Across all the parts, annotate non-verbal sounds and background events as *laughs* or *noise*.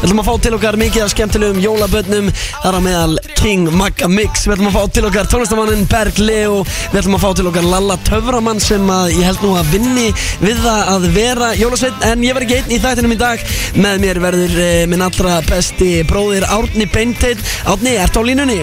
Við ætlum að fá til okkar mikið af skemmtilegum jólabönnum þar á meðal King Magga Mix. Við ætlum að fá til okkar tónlistamannin Berg Leo. Við ætlum að fá til okkar Lalla Töframann sem að ég held nú að vinni við það að vera jólasveit En ég verð ekki einn í þættinum í dag. Með mér verður eh, minn allra besti bróðir Árni Beinteit Árni, ertu á línunni?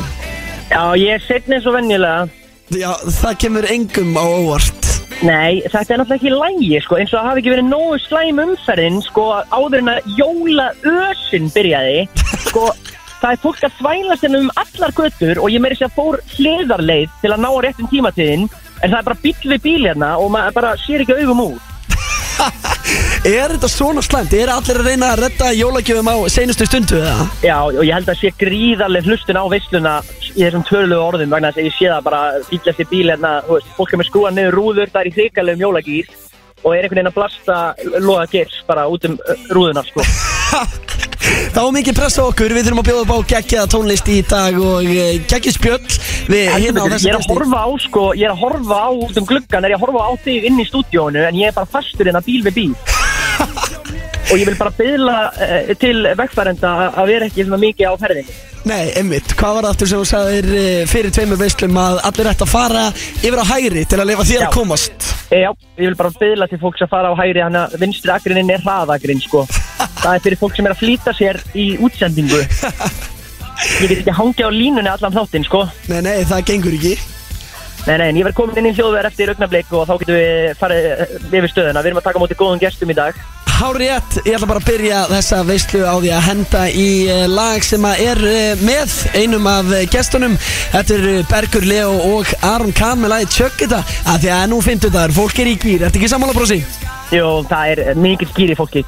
Já, ég er setni eins og venjulega. Já, það kemur engum á óvart Nei, þetta er náttúrulega ekki lægi, sko, eins og það hafi ekki verið nógu slæm umferðin, sko, áður en að jólaösin byrjaði, sko, *laughs* það er fólk að svælast henni um allar göttur og ég meiri sér að fór hliðarleið til að ná á réttum tímatíðin, en það er bara bíl við bíl hérna og maður bara sér ekki augum út. *laughs* Er þetta svona slæmt? Er allir að reyna að redda jólagjöfum á seinustu stundu eða? Já, og ég held að sé gríðarlega hlustun á veisluna í þessum törlegu orðum vegna þess að ég sé það bara bílast í bíl hérna, þú veist, fólk er með skrúan niður rúður, það er í hrigalegum jólagýr og er einhvern veginn að blasta loða gers bara út um uh, rúðuna, sko. *laughs* Var mikið press á okkur, við þurfum að bjóða upp á geggjaða tónlist í dag og geggjus spjöll við hérna á Ég þessu er að horfa á, sko, ég er að horfa á út um gluggan, er ég að horfa á þig inn í stúdíónu en ég er bara fastur inn að bíl við bíl. Og ég vil bara byðla uh, til vegfærenda að vera ekki svona mikið á ferðinni. Nei, einmitt, hvað var það aftur sem þú sagðir eh, fyrir tveimur veislum að allir ætti að fara yfir á hægri til að lifa þér að komast? E, já, ég vil bara byðla til fólks að fara á hægri hann að vinstri agrinin er hraðagrinn sko. *laughs* það er fyrir fólk sem er að flýta sér í útsendingu. *laughs* Ég get ekki hangja á línunni allan þáttinn sko. Nei, nei, það gengur ekki. Nei, nei, en ég verð komin inn í hljóðverð eftir augnablik og þá getum við farið eh, yfir stöðuna. Við erum að taka í Hári rétt, ég ætla bara að byrja þessa veislu á því að henda í eh, lag sem er eh, með einum af eh, gestunum. Þetta er Bergur Leo og Aron Kahn með lagi Tjögg þetta að því að nú finnstu þetta, fólk er í gýr, ertu ekki sammála brosi? Jú, það er eh, mikill gýri fólki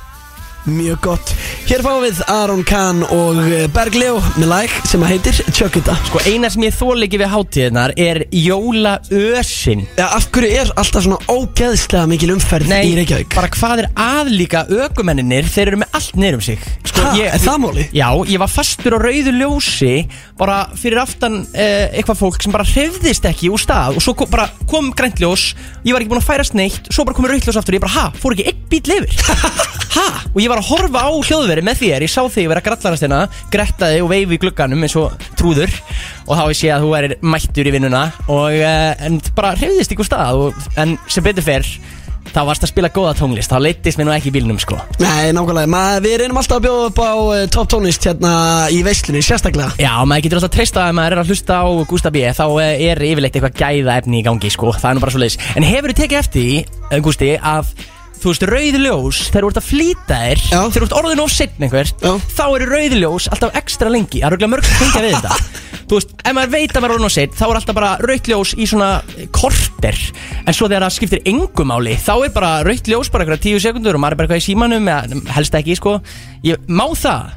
Mjög gott. Hér fáum við Aron Kahn og eh, Berg Leo með lag sem að heitir Tjögg þetta Sko eina sem ég þól ekki við hátíðnar er jólaösin. Ja, af hverju er alltaf svona ógeðslega mikil umferð í Reykjavík? bara hvað er aðlíka ökumenninir þeir eru með allt niður um sig. Sko, Ha, er það máli? Já, ég var fastur á rauðu ljósi bara fyrir aftan eh, eitthvað fólk sem bara hreyfðist ekki úr stað og svo kom, bara kom grænt ljós ég var ekki búin að færast neitt, svo bara komið rautt ljós aftur og ég bara, ha, fór ekki einn bíl yfir? *laughs* Ha, og ég var að horfa á hljóðveri með þér ég sá þig vera grallarast hérna grettaði og veifi í glugganum eins og trúður og þá ég sé að þú erir mættur í vinnuna og uh, en bara hreyfðist ekki úr stað og, en sem betur fer þá varst að spila góða tónlist, þá leittist mér nú ekki í bílnum sko. Nei, nákvæmlega, Ma, við reynum alltaf að bjóða upp á uh, top tónlist hérna í veislunni, sérstaklega. Já, maður getur alltaf treysta að maður er að hlusta á Gústa B þá eh, er yfirleitt eitthvað gæða efni í gangi sko, það er nú bara svo En hefur tekið eftir því, eh, Gústi, að þú veist, rauðljós, þegar þú ert að flýta þér Já. þegar þú ert orðin of setn einhver Já. þá eru rauðljós alltaf ekstra lengi það er örugglega mörg sem fengja við þetta *laughs* Þú veist, ef maður veit að maður er orðin of setn þá er alltaf bara rauðljós í svona korter en svo þegar það skiptir engu máli þá er bara rauðljós bara eitthvað tíu sekundur og maður er bara eitthvað í símanum eða helst ekki, sko ég, Má það?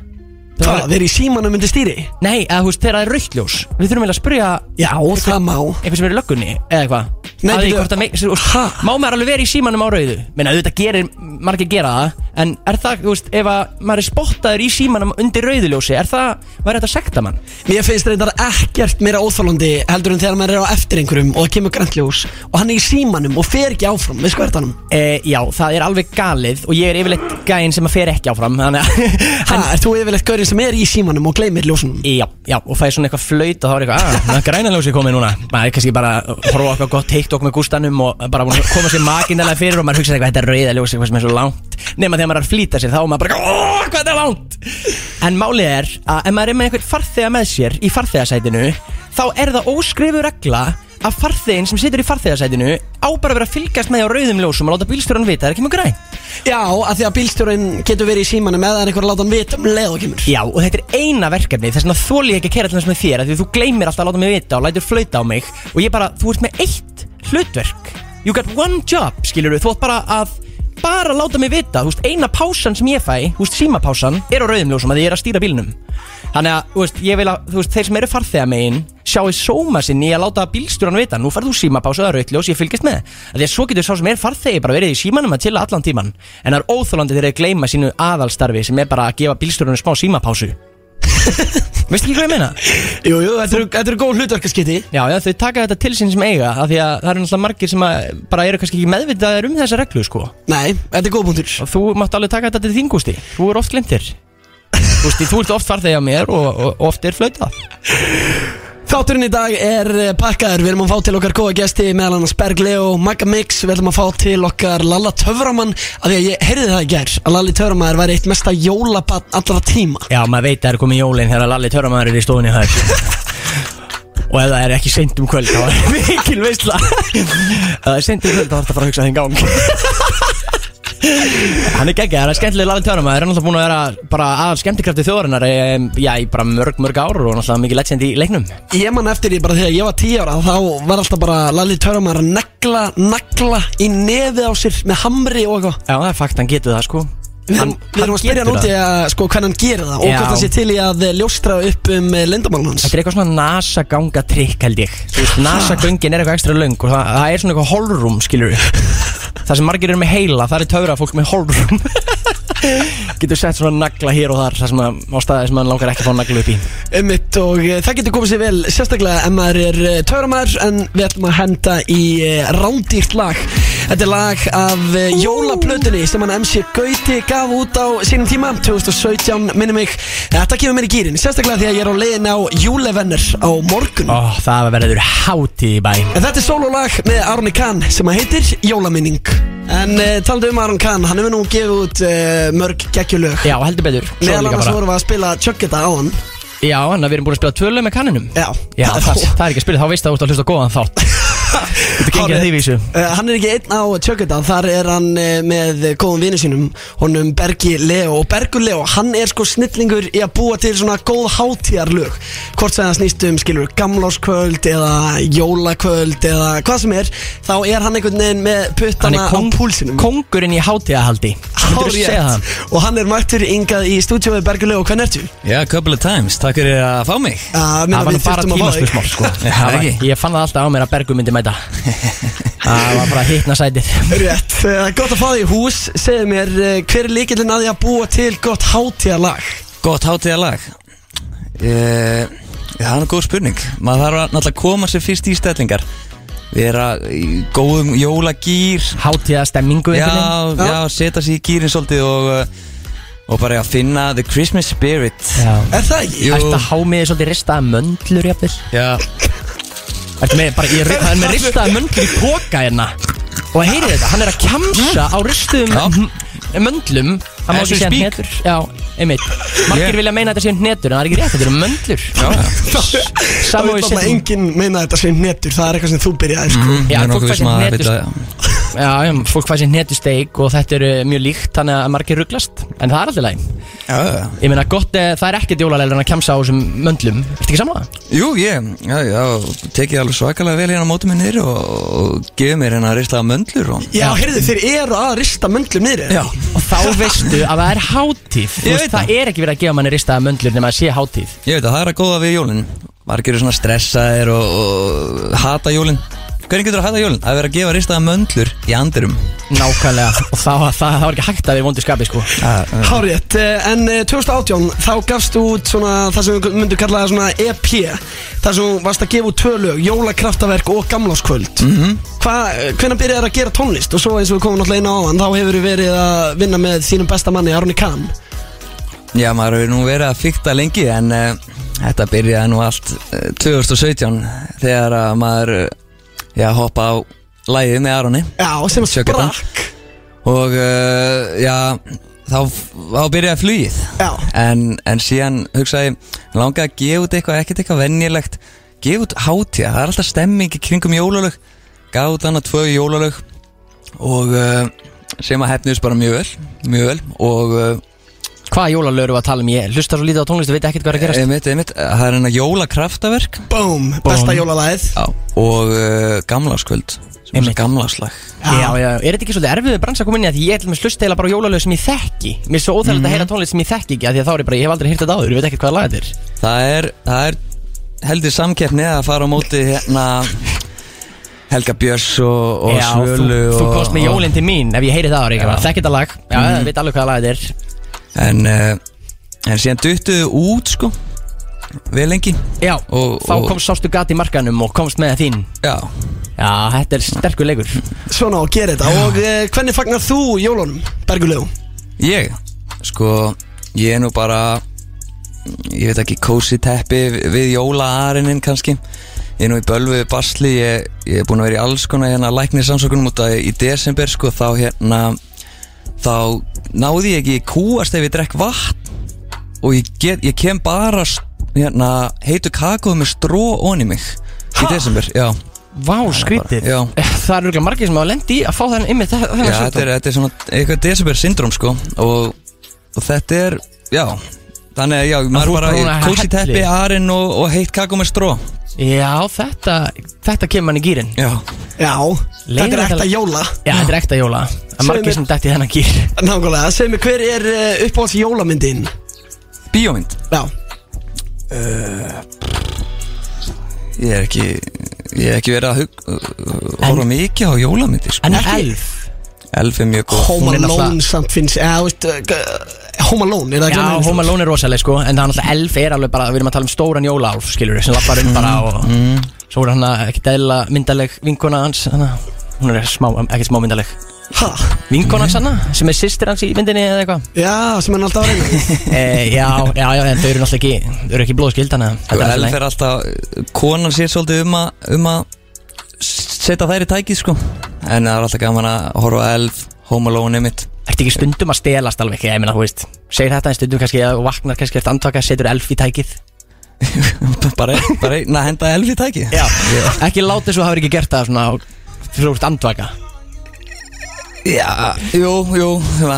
Hvað, þeir í símanum undir stýri? Nei, eða þú veist, þegar það er rauðljós Við þurfum vel að spyrja Já, það má eitthvað sem er í löggunni eða eitthvað Nei, Að því bíddu. hvort að me- þú veist, Ha? Má maður alveg vera í símanum á rauðu Menna, auðvitað gerir, margir gera það En er það, þú veist, ef að maður er spottaður í símanum undir rauðuljósi Er það, væri þetta að sekta mann? Mér finnst reyndar ekkert meira óþálandi heldur en þegar maður er á eftir einhverjum og það kemur grænljós og hann er í símanum og fer ekki áfram við skvertanum E, já, það er alveg galið Og ég er yfirleitt gæinn sem að fer ekki áfram Þannig að Ha, ert þú yfirleitt gaurinn sem er í símanum og gleymir ljósunum? Já, já, og fæði svona eitthvað flaut og þá er eitthvað, að, það er grænaljósi komið núna. Maður er kannski bara að horfa eitthvað gott TikTok með gústanum og bara búin að koma sér makinlega fyrir og maður hugsa eitthvað, þetta er rauðaljósi, eitthvað sem er svo langt. Nema þegar maður er að flýta sér, þá maður bara óh, hvað þetta er langt? En málið er að ef maður er með einhvern farþega með sér í farþegasætinu þá er það óskrifu regla að farþeginn sem situr í farþegasætinu á bara að vera að fylgjast með á rauðum ljósum og láta bílstjóran vita, það er ekki mjög græn. Já, af því að bílstjórinn getur verið í símanum eða er einhver að láta hann vita um leið og kemur. Já, og þetta er eina verkefni Þess vegna þóli ég ekki að kera til þess með þér af Því þú gleymir alltaf að láta mig vita og lætur flauta á mig Og ég bara, þú ert með eitt hlutverk. You got one job, skilur þú átt bara að bara láta mig vita Þú veist, eina pásan sem ég fæ, þú veist, símapásan Er á rauðum ljósum að ég er að stýra bílnum. Þannig að, þú veist, ég vil að, þú veist, þeir sem eru farþega megin Sjáu sóma sinn í að láta bílstjóran vita Nú farðu símapása eða rautljós, ég fylgist með. Því að svo getur sá sem er farþegi bara verið í símanum að tilla allan tíman En það er óþólandi þegar þeir gleyma sínu aðalstarfi Sem er bara að gefa bílstjóranum smá símapásu *laughs* Veistu ekki hvað ég meina? Jú, jú, þetta eru, þetta eru góð hlutverkaskiti Já, já, þau taka þetta til sín sem eiga af Því að það eru náttúrulega margir sem að bara eru kannski ekki meðvitaðir um þessa reglu, sko. Nei, þetta er góð punktur. Og þú mátt alveg taka þetta til þingústi Þú er oft Þú veist, þú ert oft farþegi á mér og, og oft er flautað Þátturinn í dag er eh, pakkaður, við erum að fá til okkar góða gesti meðal annars Berg Leo, Magga Mix, við ætlum að fá til okkar Lalla Töframann af því að ég heyrði það í gær að Lalli Töframann væri eitt mesta jólabann allra tíma. Já, maður veit að það er komið jólinn þegar Lalli Törramæður er í stofunni þar Og ef það er ekki seint um kvöld þá er *laughs* mikil veistla Ef það er seint um kvöld þá það að fara að hugsa þinn gang *laughs* Hann er geggjað, hann er skemmtileg Lalli Törramæður Hann er náttúrulega búin að vera bara að skemmtikrafti þjóðarinnar em, Já, í bara mörg, mörg ár og náttúrulega mikið legend í leiknum. Ég man eftir því bara þegar ég var 10 ára þá var alltaf bara Lalli Töframann að negla, nagla í nefið á sér með hamri og eitthvað. Já, það er fakt, hann getur það sko Við erum, við erum að spyrja hann út í að sko hvernig hann gerir það og Já. hvort hann sé til í að eh, ljóstra upp um lendamálun hans. Þetta er eitthvað svona NASA ganga trikk held ég. Þú veist, NASA göngin er eitthvað ekstra löng og það, það er svona eitthvað holrúm, skilur *laughs* Það sem margir eru með heila, það er töfra fólk með holrúm *laughs* Getur sett svona nagla hér og þar Það sem að, á staði sem maður langar ekki að fá nagla upp í. Einmitt og uh, það getur komið sér vel sérstaklega ef maður er uh, töframæður en við ætlum að henda í uh, rándýrt lag Þetta er lag af uh, jólaplötunni sem hann MC Gauti gaf út á sínum tíma 2017 minni mig. Þetta gefur mér í gýrin sérstaklega því að ég er á leiðin á júlevenner á morgun. Ó, það verður hátíð í bæ. En þetta er sololag með Arni Kahn sem að heitir Jólaminning. En uh, talandi um Aron Kahn, hann hefur nú gefið út uh, mörg geggjulög Já, heldur betur Meðal annars vorum við að spila Chuggeta á hann. Já, en við erum búin að spila tvölu með kanninum. Já, Já, *laughs* það, það er ekki að spila, þá veist það út að hlusta góðan þátt *laughs* Þetta gengið að því vísu? Uh, hann er ekki einn á Chuggeta, þar er hann uh, með góðum vinnu sínum, honum Bergi Leo. Og Bergur Leo, hann er sko snillingur í að búa til svona góð hátíðarlög. Hvort sem það snýst um, skilur, gamláskvöld eða jólakvöld eða hvað sem er, þá er hann einhvern veginn með puttana á púlsinum. kongurinn í það? og hann er mættur yngað í stúdíóið Bergur Leo, hvernig ertu? Já, couple of times, takk fyrir að fá mig. Uh, Það var nú bara tímaspursmál sko. *laughs* Ég fann það alltaf á mér að Bergur myndi mæta Það var bara að hitna sætið Rétt, það er gott að fá því í hús. Segðu mér, uh, hver er líkillin að því að búa til gott hátíðarlag? Gott hátíðalag uh, Það er nú góð spurning. Maður þarf að náttúrulega koma sér fyrst í stellingar. Vera í góðum jólagýr Hátíða stemmingu Já, já, setja sér í gýrin svolítið og, og bara að finna the Christmas spirit. Já. Er það ekki? Jú. Ætti að há mig svolítið ristaða möndlur jafnvel? Já, það er með ristaða möndlur í póka hérna. Og heyrið þetta, hann er að kjamsa á ristuðum möndlum. Það má ekki segja speak. Einmitt. Margir Ég- vilja meina að þetta séu hnetur En það er ekki rétt, þetta eru möndlur. Það Samúi vil alltaf setjum enginn meina að þetta sé netur Það er eitthvað sem þú byrjaði sko. Mm, Já, ég er fólk nokkuð fær vissum sér að hnetur- vita það, já. Já, fólk fæði sér hnetusteik og þetta eru mjög líkt Þannig að margir rugglast. En það er alltaf læg Já, já. Ég meina gott, eh, það er ekkert jólalegir en að kjamsa á þessum möndlum. Ertu ekki saman það? Jú, ég, já, já, tekið alveg svakalega vel hérna á mótum minni og, og gefið mér hérna ristaða möndlur og Já, heyrðu, þeir eru að rista möndlum niður Já, Og þá veistu að það er hátíð. Þú Ég veist, það er ekki verið að gefa manni ristaða möndlur nema að sé hátíð. Ég veit að það er að góða við jólinn Margir eru svona stressaðir og, og hata jólinn Hvernig getur að hata jólinn? Það er verið að gefa ristaða möndlur í andirum Nákvæmlega. Og það, það, það var ekki hægt að við vondu skapi sko. Hárétt, eh, en eh, 2018 þá gafst þú út svona það sem við myndum kalla svona EP þar sem þú varst að gefa út tvö lög, jólakraftaverk og gamláskvöld. Mm -hmm. Hvernig byrjaði að gera tónlist? Og svo eins og við komum náttúrulega inn á hann þá hefur við verið að vinna með þínum besta manni Arni Kahn Já, maður hefur nú verið að fykta lengi en uh, þetta byrjaði nú allt uh, 2017 þegar að maður uh, já, hoppa á lægið með Aroni. Já, sem sprakk. Og uh, já, þá, þá byrjaði flugið. En, en síðan hugsaði langaði að gefa út eitthvað, ekkert eitthvað venjulegt. Gefa út hátíða, það er alltaf stemming í kringum jólalög. Gaf út annað tvö jólalög. Og sem að hefniðist bara mjög vel mjög vel. Og Hvaða jólalögur eru að tala um? Ég? Hlusta svo lítið á tónlist og veit ekkert hvað er að gerast. Einmitt, einmitt, það er hennar jólakraftaverk. Boom, besta jólalæð já, og uh, gamlaskvöld sem er Einmitt. gamlaslag Já, já, er þetta ekki svolítið erfiðu bransa að koma inn í að því ég ætlum að hlusta eða bara á jólalög sem ég þekki? Mér er svo óþægilegt að heyra tónlist sem ég þekki ekki að því að þá er ég bara, ég hef aldrei heyrt þetta áður, ég veit ekkert hvaða lag þetta er. Það er, það er heldur samkeppni að fara á móti hérna Helga Björns og, og Já, þú, Svölu þú og, komst með jólinn til mín ef ég heyri það ári, Já. þekki þetta lag? Já, ég veit alveg hvaða lag þetta er En, uh, en síðan duttuðu út sko Vel lengi. Já, Og- þá og- komst sástu gat í markanum og komst með þín. Já. Já, þetta er sterkur leikur. Svona að gera þetta. Og eh, hvernig fagnar þú jólunum, Bergulegu? Ég, sko Ég er nú bara Ég veit ekki, kósi teppi við jólaarinin kannski. Ég er nú í bölvu basli Ég, ég er búin að vera í alls konar hérna læknisansökunum út að í desember sko þá hérna þá náði ég ekki kúast ef ég drekk vatn. Og ég, get, ég kem bara hérna heitu kakóð með stró onni mig í desember, já. Vá, skrítið Já. Það eru örgulega margir sem hafa lendi í að fá þennan ymmið Já, þetta er, þetta er svona eitthvað desember syndrom sko. Og, og þetta er, já. Þannig að já, maður bara kósi teppi, arinn og, og heitt kakó með stró Já, þetta, þetta kemur mann í gýrin Já, Já, þetta er ekta að- jóla. Já, þetta er ekta jóla. Það er Segðu margir mér- sem dætti í þennan gýr Nákvæmlega, segð mér hver er uh, uppáhalds jólamyndin? bíómynd. Já, Ég er ekki, ég er ekki verið að hug, horfa mikið á jólamyndir sko. En Ekki? elf Elf er mjög góð. Home Hún er Alone náttúrulega- samt finnst eða, veist, uh, Home Alone, er það ekki Já, annað? Home Alone er rosaleg sko En það er náttúrulega elf er alveg bara Við erum að tala um stóran jólaálf skilur við Sem lappar um bara og Svo er hann ekki dæla myndaleg vinkona hans hana. Hún er smá, ekki smá myndaleg Ha, Vinkona hans hana Sem er sýstir hans í myndinni eða eitthvað. Já, sem hann alltaf að reyna *laughs* e, Já, já, já, en þau eru náttúrulega ekki Þau eru ekki blóðskild Þannig að Sko, þetta er Elf alltaf er alltaf, konan sér svolítið um að um að setja þær í tækið sko. En það er alltaf gaman að horfa á Elf, Home Alone mitt Ertu ekki stundum að stelast alveg? Ég meina, þú veist Segir þetta en stundum kannski að vaknar kannski eftir andvaka Setur elf í tækið? *laughs* Bara, bara einn að henda Elf í tækið. Já. Ekki láta þess að hafa ekki gert það svona Fyrir úrst andvaka? Já, jú, jú,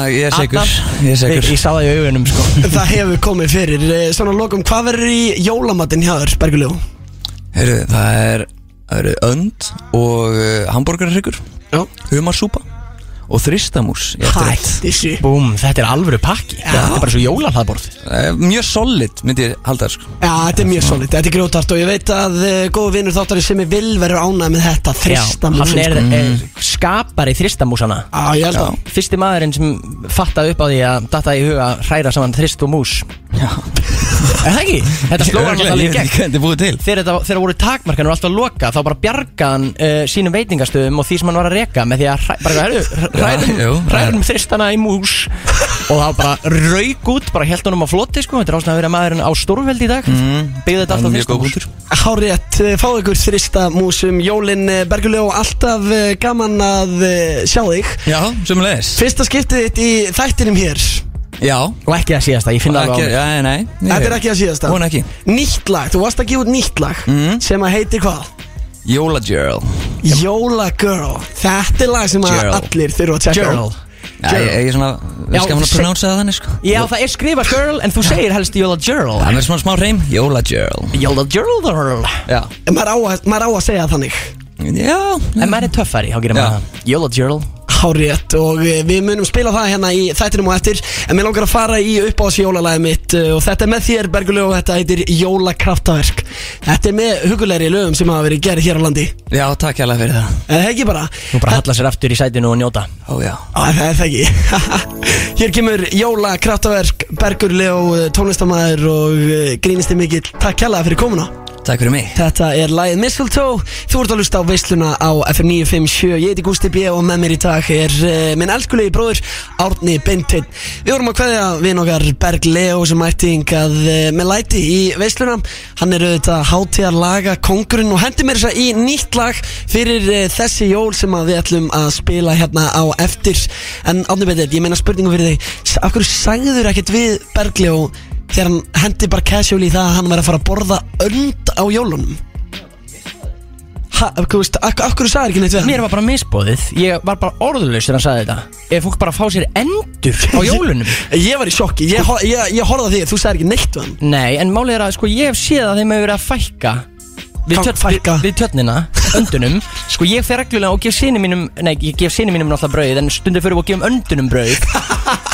ég er segur Ég er Ég, segur ég sá það í augunum sko. *laughs* Það hefur komið fyrir. Eh, Svona lokum, hvað verður í jólamatinn hjá þér, Berguljó? Heyrðu, það er, það eru önd og uh, hambúrgarryggur Já. Humarsúpa og þristamús í eftirrétt. Hætti sér Búm, þetta er alvöru pakki. Þetta er bara svo jólahlaðborð Eh, Mjög solid myndi ég halda það sko. Já, þetta er mjög solid, þetta er grjótart og ég veit að uh, góðu vinnur þáttari sem er vil verður ánægð með þetta þrista hann er, músin er skapari þristamúsana Já, ég held að Fyrsti maðurinn sem fattaði upp á því að datta í huga hræra saman þrist og mús. Já Er það ekki? Þetta slóðan alltaf Ég í gegn. Hvernig þetta er búið til. Þegar þetta þegar voru takmarkanur alltaf loka þá bara bjargaðan uh, sínum veitingastöðum og því sem hann var að reka með því að hræ, bara, heru, jú, hrærum, það hrærum er- þristana í mús. Og þá bara rauk út, bara held honum á floti sko, þetta er áslega að vera maðurinn á stórveldi í dag. Mm, byggði þetta Það er alltaf mjög góð punktur. Hárétt, eh, fáðu ykkur þrista músum. Jólin Berguljó, alltaf eh, gaman að eh, sjá þig. Já, sem leðis Fyrsta skiptið þitt í þættinum hér Já. Og ekki að síðasta, ég finna ekki, alveg á Já, nei Þetta er ekki að síðasta. Hún ekki. Nýtt lag, þú varst að gefa út nýtt lag Mhm. sem að heitir hvað? Jóla Girl Jóla Girl Þetta er lag sem að Girl. allir þurfa að tjekka á. Girl Já, ég, ég er svona Já, Skal maður seg- pronouncea það þannig sko? Já, það er skrifað girl en þú segir helst Jóla Girl Það er svona smá hreim. Jóla Girl Jóla Girl girl. Já. En maður á að, maður á að segja það þannig. Já En maður er töffari, þá gerir Já. maður það. Jóla Girl Hárétt og eh, við munum spila það hérna í þættinum og eftir. En mér langar að fara í uppáðs jólalagi mitt eh, Og þetta er með þér Berguljó og þetta heitir Jólakraftaverk. Þetta er með hugulegri lögum sem hafa verið gerð hér á landi. Já, takk hérlega fyrir það. Eða ekki bara? Nú bara halla sér aftur í sætinu og njóta. Ó já. Á, það er það ekki. *laughs* Hér kemur Jóla Kraftaverk Bergur Leó tónlistamæður og eh, grínisti mikill. Takk kærlega fyrir komuna Takk fyrir mig. Þetta er lagið Mistletoe Þú ert að lusta á veisluna á FM 957 Ég heiti Gústi B og með mér í dag er uh, minn elskulegi bróður Árni Beinteinn. Við vorum að kveðja við nokkar Berg Leo sem mætti hingað uh, með læti í veisluna. Hann er auðvitað hátíðar laga kongurinn og hendi mér þess að í nýtt lag fyrir uh, þessi jól sem við ætlum að spila hérna á eftir. En Árni Beinteinn, ég meina spurningu fyrir þig. Af hverju sagður ekkert við Berg Leo þegar hann hendi bara casually í það að hann væri að fara að borða önd á jólunum. Ha, þú veist, ak af hverju sagði ekki neitt við hann? Mér var bara misbóðið Ég var bara orðulegs þegar hann sagði þetta. Ef fólk bara fá sér endur á *laughs* jólunum. Ég var í sjokki, ég, ho- ég, ég horfði á því þú sagði ekki neitt við hann. Nei, en málið er að sko ég hef séð að þeim hefur verið að fækka Við, tjörn, við, við tjörnina, öndunum Sko ég fer reglulega og gef sinni mínum Nei, ég gef sinni mínum náttúrulega brauð En stundir fyrir og gefum öndunum brauð.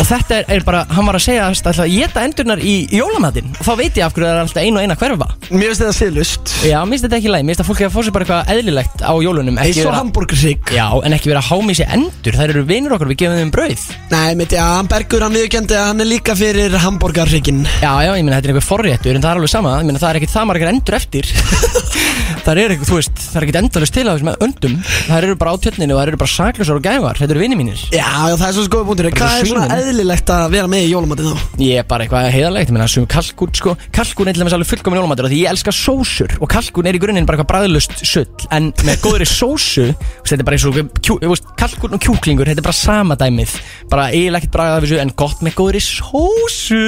Og þetta er, er bara, hann var að segja að ætla að geta endurnar í jólamatinn. Og þá veit ég af hverju það er alltaf ein og ein að hverfa. Mér finnst þetta siðlust Já, mér finnst þetta ekki læg, mér finnst að fólk hefur að fá sér bara eitthvað eðlilegt á jólunum og vera- hambúrgarsík Já, en ekki vera að hámi sér endur. Það eru vinur okkar, við gefum þeim brauð. Nei, mitt, já, hann Bergur, hann viðurkendi að hann er líka fyrir hambúrgarsíkin Já, já, ég meina þetta er einhver forréttur En það er alveg sama, ég meina það er ekkit það margar endur eftir *laughs* Það er ekkert, þú veist, það er ekkit endalist til á þessum öndum. Það eru bara á tjötninu og það eru bara saklusar og gævar Þetta eru vinni mínir. Já, já, það er svo punktur Bara Hvað er svona eðlilegt að vera með í jólamatið þá? Ég er bara eitthvað heiðarlegt, ég meina sem kalkún sko. Kalkún er til dæmis alveg fullkomin jólamatur af Því ég elska sósur. Og kalkún er í grunninn bara eitthvað bræðlust sull. En með góðri sósu, þetta er bara eins og kjú, kalkún og kjúklingur, þetta er bara sama dæmið. Bara eiginlega ekkert bræðað þessu en gott með góðri sósu.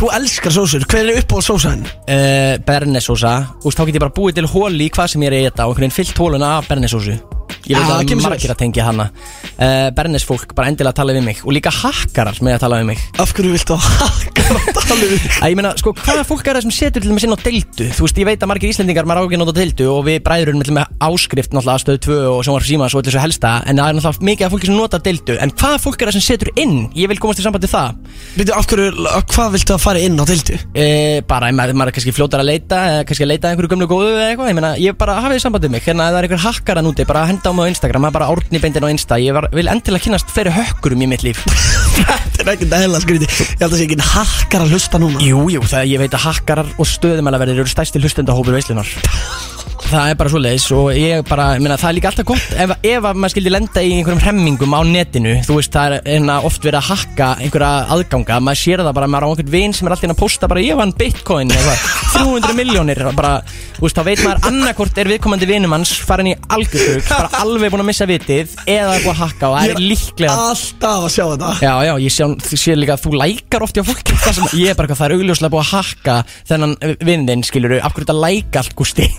Þú elskar sósur, hver er upp á sósaðin? uh, Bernesósa. Veist, þá get ég bara búið til hóli í hvað sem ég er að geta og einhvern veginn fyllt hóluna af bernesósu Ég veit að svo margir að tengja hana uh, Bernesfólk bara endilega tala við mig Og líka hakkarar með að tala við mig Af hverju viltu að hakkar að tala við? Æ, Ég meina, sko, hvaða fólk er það sem setur til dæmis inn á deildu? Þú veist, ég veit að margir Íslendingar maður á að nota deildu og við bræðurum með, með áskrift náttúrulega stöð 2 og sjónvarp símas og allir svo helsta en það er náttúrulega mikið af fólki sem notar deildu en hvaða fólk er það sem setur inn? Ég vil komast í sambandi það Veitu, af hverju, hvað viltu að fara inn á deildu? e, bara, ef maður, er kannski fljótar að leita eða kannski að leita að einhverju gömlu góðu eða eitthvað ég meina, ég bara hafið sambandi mig hérna, ef það er einhver hakkar að núti, bara henda á mig á Instagram maður bara árni beindin á Insta, ég var, vil endilega kynast fleiri hökkurum í mitt líf. *laughs* Þetta er ekkert eðla skríti Ég held að sé ekki hakkar að hlusta núna. Jú, jú, það ég veit að hakkarar og stöðumælaverðir eru stærsti hlustendahópur veislunar *laughs* Það er bara svo leiðis og ég bara, ég meina, það er líka alltaf gott ef, ef að maður skildi lenda í einhverjum hremmingum á netinu Þú veist, það er einna oft verið að hakka einhverja aðganga Maður sér það bara, maður á einhvern vin sem er alltaf inn að posta bara Ég vann bitcoin, eða 300 *laughs* miljónir bara, Þú veist, þá veit maður annarkort er viðkomandi vinum hans farin í algjörðug Bara *laughs* alveg búin að missa vitið eða eitthvað að hakka og það er líklega alltaf að sjá þetta. Já, já, ég sé, ég sé líka að þú lækar oft hjá fólki. Það sem ég er bara það er augljóslega búið að hakka þennan vinnin, skilur af hverju þetta læka allt, Gústi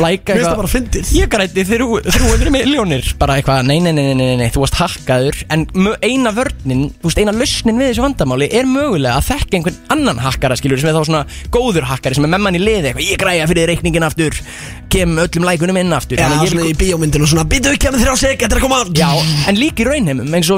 Læka það fyndið. Ég græti þrjú, 300 miljónir Bara eitthvað, nei, nei, nei, nei, nei, nei, þú varst hakkaður. En eina vörnin, þú veist, eina lausnin við þessu vandamáli Er mögulega að þekka einhvern annan hakkara, skilur Sem er þá svona góður hakkari, sem er með mann í liði eitthvað, Ég græja fyrir reikningin aftur. Kem öllum lækunum inn aftur. Já, svona í bíómyndinu svona Býtu ekki að með þrjá sek, þetta að koma. Já, en líka í raunheimum eins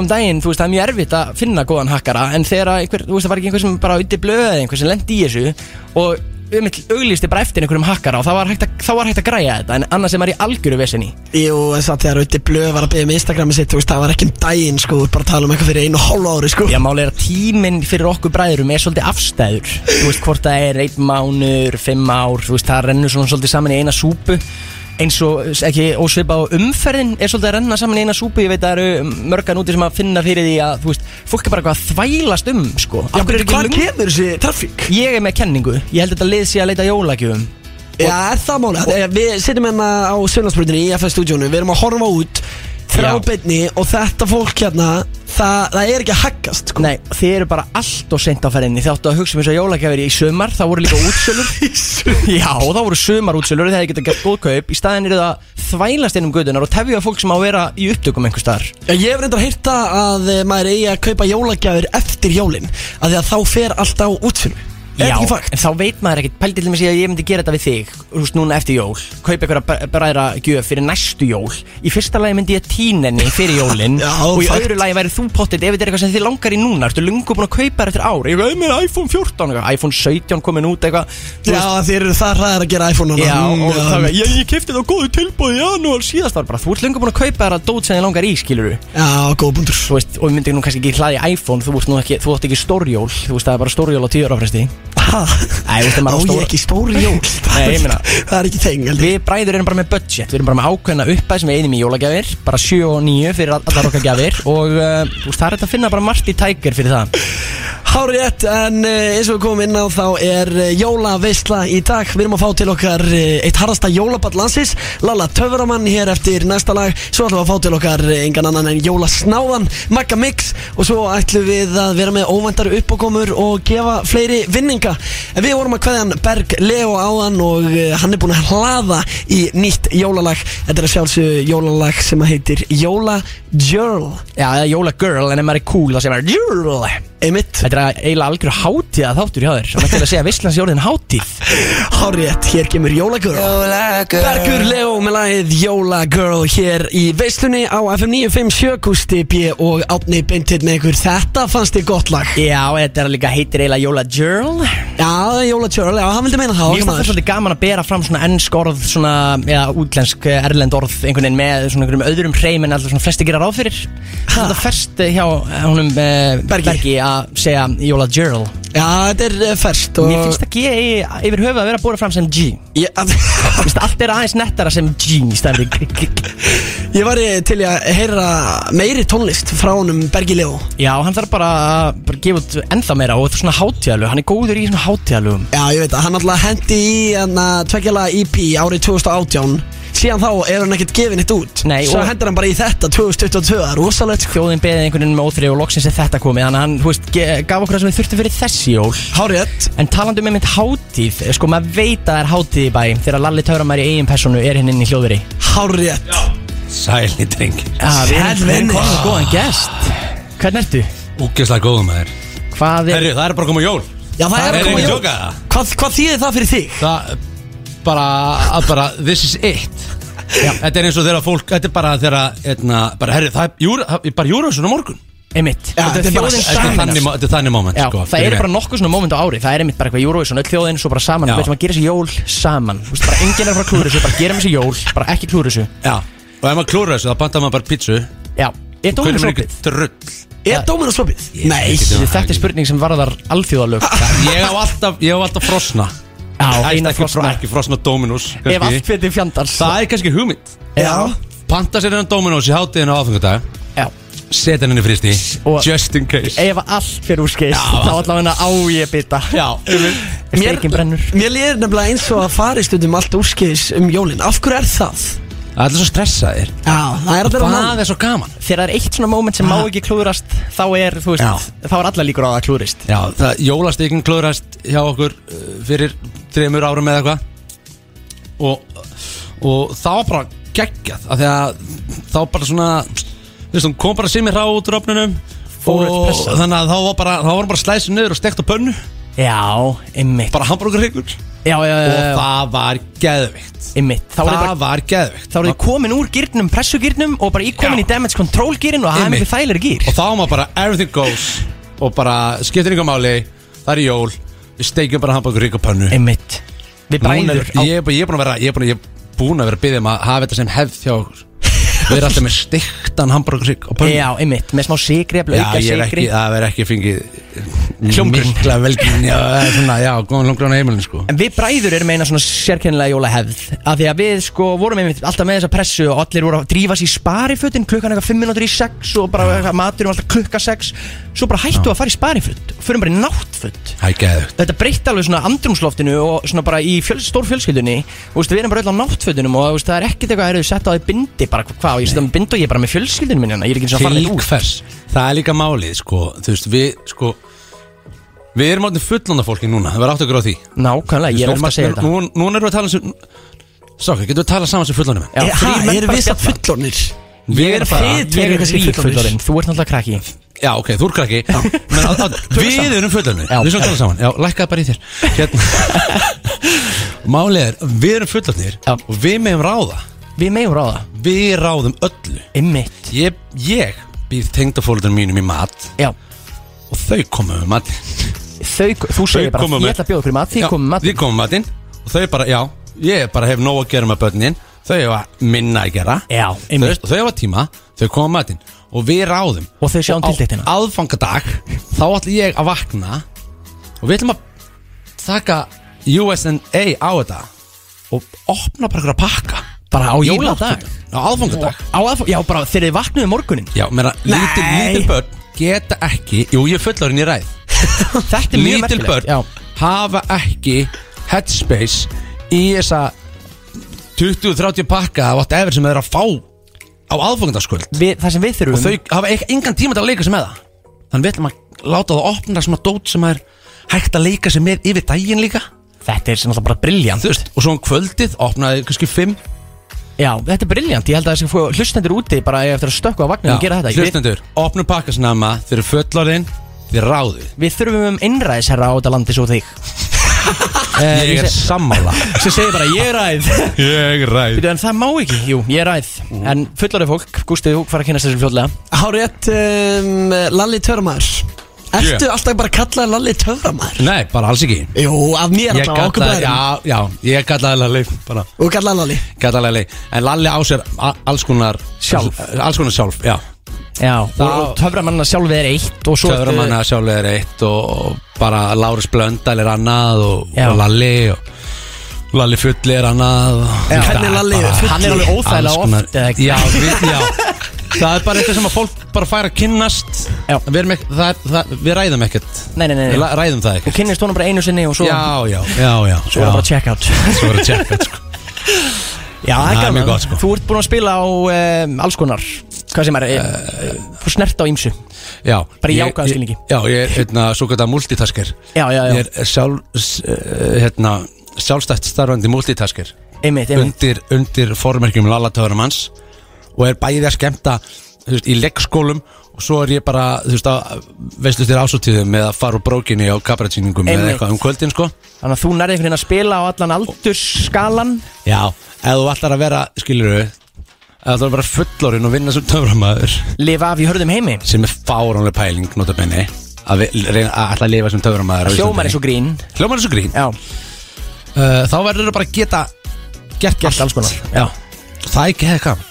og um um auglýsti bara eftir einhverjum hakkara og þá var hægt að, þá var hægt að græja þetta en annars sem er í algjöru vesinni Jú, þess að þegar Rauti Blöð var að byggja með Instagrami sitt Þú veist, það var ekki um daginn, sko Þú ert bara að tala um eitthvað fyrir einu og hálfu ári, sko. Já, máli er að tíminn fyrir okkur bræðurum er svolítið afstæður. Þú veist, hvort það er einn mánur, fimm ár, þú veist, það rennur svona svolítið saman í eina súpu eins og, ekki, ósvipa á umferðin er svolítið að renna saman í eina súpu. Ég veit að það eru mörgan úti sem að finna fyrir því að þú veist, fólk er bara eitthvað að þvælast um sko, Já, betur, hvað lung- kemur þessi trafík? Ég er með kenningu, ég held að þetta lið sé að leita jólagjöfum. Já, er það máli Þegar Við sitjum hérna á Sjölandsbrutinni í FS stúdíónu Við erum að horfa út beinni og þetta fólk hérna það, það er ekki að haggast sko. Nei, þið eru bara allt og seint á ferðinni Þið áttu að hugsa um þess að jólagjafir í sumar Það voru líka útsölur. *laughs* Já, það voru sumar útsölur Það hefði getað gert góð kaup. Í staðin eru það þvælast inn um gödunar Og tefja fólk sem á að vera í upptökum einhver staðar. Ég hef reyndar að heyrta að eh, maður eigi að kaupa jólagjafir eftir jólin að að þá fer allt á útsölu Er Já, þetta ekki fakt? en þá veit maður ekkert. Pældi til mig að ég myndi gera þetta við þig Þú veist, núna eftir jól. Kaupa einhverja bræðra gjöf fyrir næstu jól. Í fyrsta lagi myndi ég tína henni fyrir jólin *laughs* Já, Og í fakt. öðru lagi væri þú pottit Ef þetta er eitthvað sem þið langar í núna Ertu lungu búin að kaupa þér eftir ár? Ég veit með iPhone 14 eitthvað, iPhone 17 komin út eitthvað Þú Já, þið eru það hræðar að gera iPhone núna. Já, Mm, og það var, ég, ég kefti það á góðu tilbúið í janúar síðast var bara, þú ert lengur búin að kaupa þér að dót sem þið langar í, skilur Já, góð bundur Þú veist, og við myndum nú kannski ekki hlaði iPhone, þú ert nú ekki, þú ert ekki stórjól, þú veist, það er bara stórjól á tíu ára fresti? Æ, Á *laughs* ég ekki stóri jól. Nei, ég meina- Það er ekki ég. Við bræður erum bara með budget, við erum bara með ákveðna uppæð sem við einum í jólagjafir, bara 7 og 9 fyrir all- allar okkar gjafir. Og uh, þú veist, það er hægt að finna bara margt í tækir fyrir það Hárið rétt, en uh, eins og við komum inn á þá er uh, jólaveisla í dag. Við erum að fá til okkar uh, eitt harðasta jólaball landsins. Lalla Töframann hér eftir næsta lag. Svo ætlum við að fá til okkar engan annan en jólasnáðan Magga Mix. Og svo ætlum við að vera með óvæntar uppákomur og gefa fleiri vinninga. En við vorum að kveðja hann Berg Leo áðan Og hann er búinn að hlaða í nýtt jólalag. Þetta er að sjálfsög jólalag sem að heitir Jóla Jörl Já, eða jólagirl, en maður er cool segir maður jörl Einmitt. Þetta er eiginlega algjör hátíð að þáttur hjá þér, það er til að segja Visslands jórðin hátíð. *laughs* Hárétt, hér kemur Jólagirl. Bergur Leo með lagið Jólagirl hér í veislunni á FM 957 Gusti B og Átni Beintitt með ykkur. Þetta fannst þið gott lag. Já, þetta er líka heitir eiginlega jólagirl. Já, Jólagirl, já, hann vildi meina það Mér finnst það maður. svolítið gaman að bera fram svona ennsk orð svona, eða útlensk eh, erlend orð einhvern veginn með svona einhverjum öðrum hreim en alltaf svona flesti gera ráð Bergi. segja Jóla Gerald. Já, þetta er eh, ferskt og Mér finnst að eigi yfir höfuð að vera búið fram sem G. Ég, að, að allt er aðeins nettara sem G í stæði *laughs* ég var í- til að heyra meiri tónlist frá honum Bergi Leo Já, hann þarf bara að bara gefa út ennþá meira og þetta er svona hátíðalög. Hann er góður í svona hátíðalögum. Já, ég veit að hann alltaf hendi í hérna, tveggjala EP árið 2018 Síðan þá er hann ekkert gefin eitt út. Nei, Svo og- hendur hann bara í þetta 2022 Það er rosalegt sko. Þjóðin beðið einhvern veginn með óþrið og loksins er þetta komið. Þannig að hann, þú veist, ge- gaf okkur það sem við þurftum fyrir þessi jól. Hárétt En talandi um einmitt hátíð, sko maður veit að það er hátíð í bæ Þegar Lalli Tauramær í eigin personu er hinn inn í hljóðveri. Hárétt Sæli dreng. Já, við erum við erum vinur. komið með góðan gest. Hvernig ertu? Úgeslega góðum maður. Hvað er... Herri, það er bara að koma jól. Já, það er að koma ekki jól. tjóka? Hvað, hvað þýðir það fyrir þig? Það bara, að bara, this is it. Já, þetta er eins og þegar fólk, þetta er bara þegar, hérna, bara, herri, það er júra, það er bara júrasun á morgun. Einmitt. Já, Þetta er er bara- þjóðin Þetta er saman þannig, mo- þetta er þannig moment, Já, sko það eru bara nokkuð svona moment á ári. Það er einmitt bara eitthvað Eurovision, öll þjóðin, svo bara saman. Já. Við ætlum að gera þessi jól saman. Þú veist, bara enginn er frá klúður þessu, bara gerum þessi jól Bara ekki klúður þessu. Já, og ef maður klúra þessu, þá pantar maður bara pítsu. Já, er Hvernig dómur er ekki sopið? drull. Er Dominos opið? Nei. Þetta er spurning sem varðar alþjóðalög. Ég á alltaf, ég á alltaf frosna Já, Æst eina ekki, frosna ekki frosna Dominus Ef kannski. allt fyrir fjandans Það er kannski hugmynd. Já, Panta sér hennan Dominus í hátíðinu á aðfangadag já. Setja henni fristi Og- Just in case. Ef allt fyrir úrskist Þá allavega á ég bita. Já, Steikin brennur. Mér líður nefnilega eins og að fari stundum allt úrskeiðis um jólin. Af hverju er það? Það er allir svo stressaðir. Já, það er allir á Það er svo gaman? Þegar það er eitt svona moment sem má ekki klúðrast Þá er, þú veist, þá er allar líkur á að það klúðrist. Já, það jólastíkin klóðrast hjá okkur uh, fyrir þreymur árum eða eitthvað. Og, og það var bara geggjað af því að þá bara svona þú veist, hún kom bara sem í rá út úr upp og pressa. þannig að þá var bara, þá var bara slæsið niður og stekt á pönnu Já, ymmit bara hambúrgarryggur Já, já, já, og já, það var geðvikt ymmit Þá er það bara var geðvikt Þá er þið komin úr gýrnum, pressugýrnum og bara í komin Já. í damage control gýrin og það er Einmitt. miklu þægilega gýr og þá var bara everything goes. Og bara skiptir yngar máli. Það er jól, við steikjum bara hambúrgarrygg á pönnu. Einmitt. Við Núna er, bræður á ég, er bara- ég er búin að vera Ég er búin að, ég er búin að vera að byggja um að hafa þetta sem hefð hjá okkur Við erum alltaf með stiktan hambúrgarsík Já, einmitt, með smá ekki, það verður ekki fengið. Mikla velgrunn, já, svona, já, góðan hljómgrunn á heimilin, sko. En við bræður erum eina svona sérkennilega jólahefð Af því að við sko vorum einmitt alltaf með þessa pressu Og allir voru að drífa sér í sparifötin Klukkan eitthvað 5 minútur í 6 Og bara matur um alltaf klukka 6 Svo bara hættu að fara í spariföt Og fyrir bara í Það er geðugt Þetta breytti alveg svona andrumsloftinu Og svona bara í fjöl, stór fjölskyldunni Og veist, við erum bara öll á náttfötunum Og veist, það er ekkert eitthvað að eru sett á því bindi Bara hvað, og ég setja með bindi og ég er bara með fjölskyldunum minna Ég er ekki eins og að fara neitt út. Hvers? Það er líka málið, sko. Þú veist, við, sko Við erum áttin fullanda fólki núna, það var átt okkur á því. Nákvæmlega, ég er ofta að segja þetta. Nú, núna erum við að tala sem Sáka, getum við að tala saman sem Ha, þrír menn erum við satt spjalla. fullornir? Við erum bara Ég er kannski fullorinn, þú ert náttúrulega krakki Já, ok, þú er krakki. Men að, að, Við erum fullandum Já. Við erum tala saman. Já, lækkaði bara í þér. Hérna. *laughs* Málið er, við erum fullandnir Já. Og við meðum ráða. Við megum ráða, Við ráðum öllu. Ymmit Ég, ég býð tengdafólundum mínum í mat Já, Og þau koma með mat þau, þú segir bara, koma ég með- ætla að bjóða í mat, þið komum með Þið komum með matinn Og þau bara, já, ég bara hef nóg að gera með börnin Þau hefa minna að gera. Já, Þau, einmitt. þau hefa tíma, þau koma með matinn Og við ráðum. Og þau sjá um á tiltektina. aðfangadag Þá ætla ég að vakna Og við ætlum að taka USA á þetta Og opna bara að pakka. Bara á Í jóladag. Náttfötum. Á aðfangadag. Á aðf- Já, bara þegar þið vaknuðu morgunin Já, meira, lítil, Nei. lítil börn geta ekki Jú, ég er fullorinn í ræð. *laughs* Þetta er mjög Lítil merkilegt börn Já, hafa ekki headspace í þessa 20-30 pakka af whatever sem þeir eru að fá á aðfangandaskvöld við, það sem við og þurfum þau hafa ek- engan tíma til að leika sig með það. Þannig við ætlum að láta það opna svona dót sem er hægt að leika sig með yfir daginn líka. Þetta er sem alltaf bara briljant þú veist, og svo um kvöldið opnaði kannski 5 Já, þetta er briljant Ég held að þessi hlustendur úti bara eiga eftir að stökka á vagninu og gera þetta. Við, hlustendur, opnum pakkasnama þeir eru fullorðin, þeir ráðu við þurfum um innræðisherra á þetta landi svo þig *laughs* ég er se- sammála. Sem segir bara, ég er ræð. Ég ræð. Bíddu, En það má ekki, jú, ég er ræð. En fullorðið fólk, Gústið, þú fara að kynast þessu fljóðlega Hárétt um, Lalli Törmar Ertu alltaf bara að kalla Lalli Törmar? nei, bara alls ekki. Jú, af mér ég alltaf, okkur kallaði, bræðum já, já, ég kallaði Lalli bara, Og kalla Lalli? Kallaði Lalli. En Lalli á sér alls konar Sjálf. alls konar sjálf, já Já, og, og töframanna sjálfið er eitt og Töframanna sjálfur er eitt og, og bara Lárus Blöndal er annað og, og Lalli og Lalli Fulli er annað og, Já. Hvernig er Lalli Bara- Fulli? Hann er alveg óþægilega oft? Já, við, já Það er bara eitthvað sem að fólk bara fær að kynnast. Við, erum ekki, það, það, við ræðum ekkert Nei, nei, nei, Við ræðum það ekkert kynnist honum bara einu sinni og svo Já, já, já, já Svo er það bara check out Svo er það check out sko. *laughs* Já, Það er mjög gott, sko. Þú ert búin að spila á um, alls konar Hvað sem er, uh, þú snert á ýmsu. Já. Bara í ég- skilningi. Já, ég er hérna, svo gæta multitasker. Já, já, já, Ég er sjálf, eh, hérna, sjálfstætt starfandi multitasker. Einmitt, einmitt. Undir, undir formerkjum Lalla Töframanns og er bæðið að skemmta þú veist, í leggskólum og svo er ég bara, þú veist, að veistu þér ásóttíðum með að fara úr brókinni á kabarettsýningum eða Einmitt. eitthvað um kvöldin, sko. Þannig að þú nærði einhvern veginn að spila á allan aldursskalan. Já, ef þú ætlar að vera, skilur við ef þú ætlar að vera fullorinn og vinna sem töframæður Lifa af í hörðum heimi. Sem er fáránlega pæling, nota benni að, vi- reyna, að ætla að lifa sem töframæður á Hljómar Íslandi. eins og grín. Hljómar eins og grín. Já, uh, Þá verður það bara að geta gert gert alls konar. Já, Það er ekki hefði kam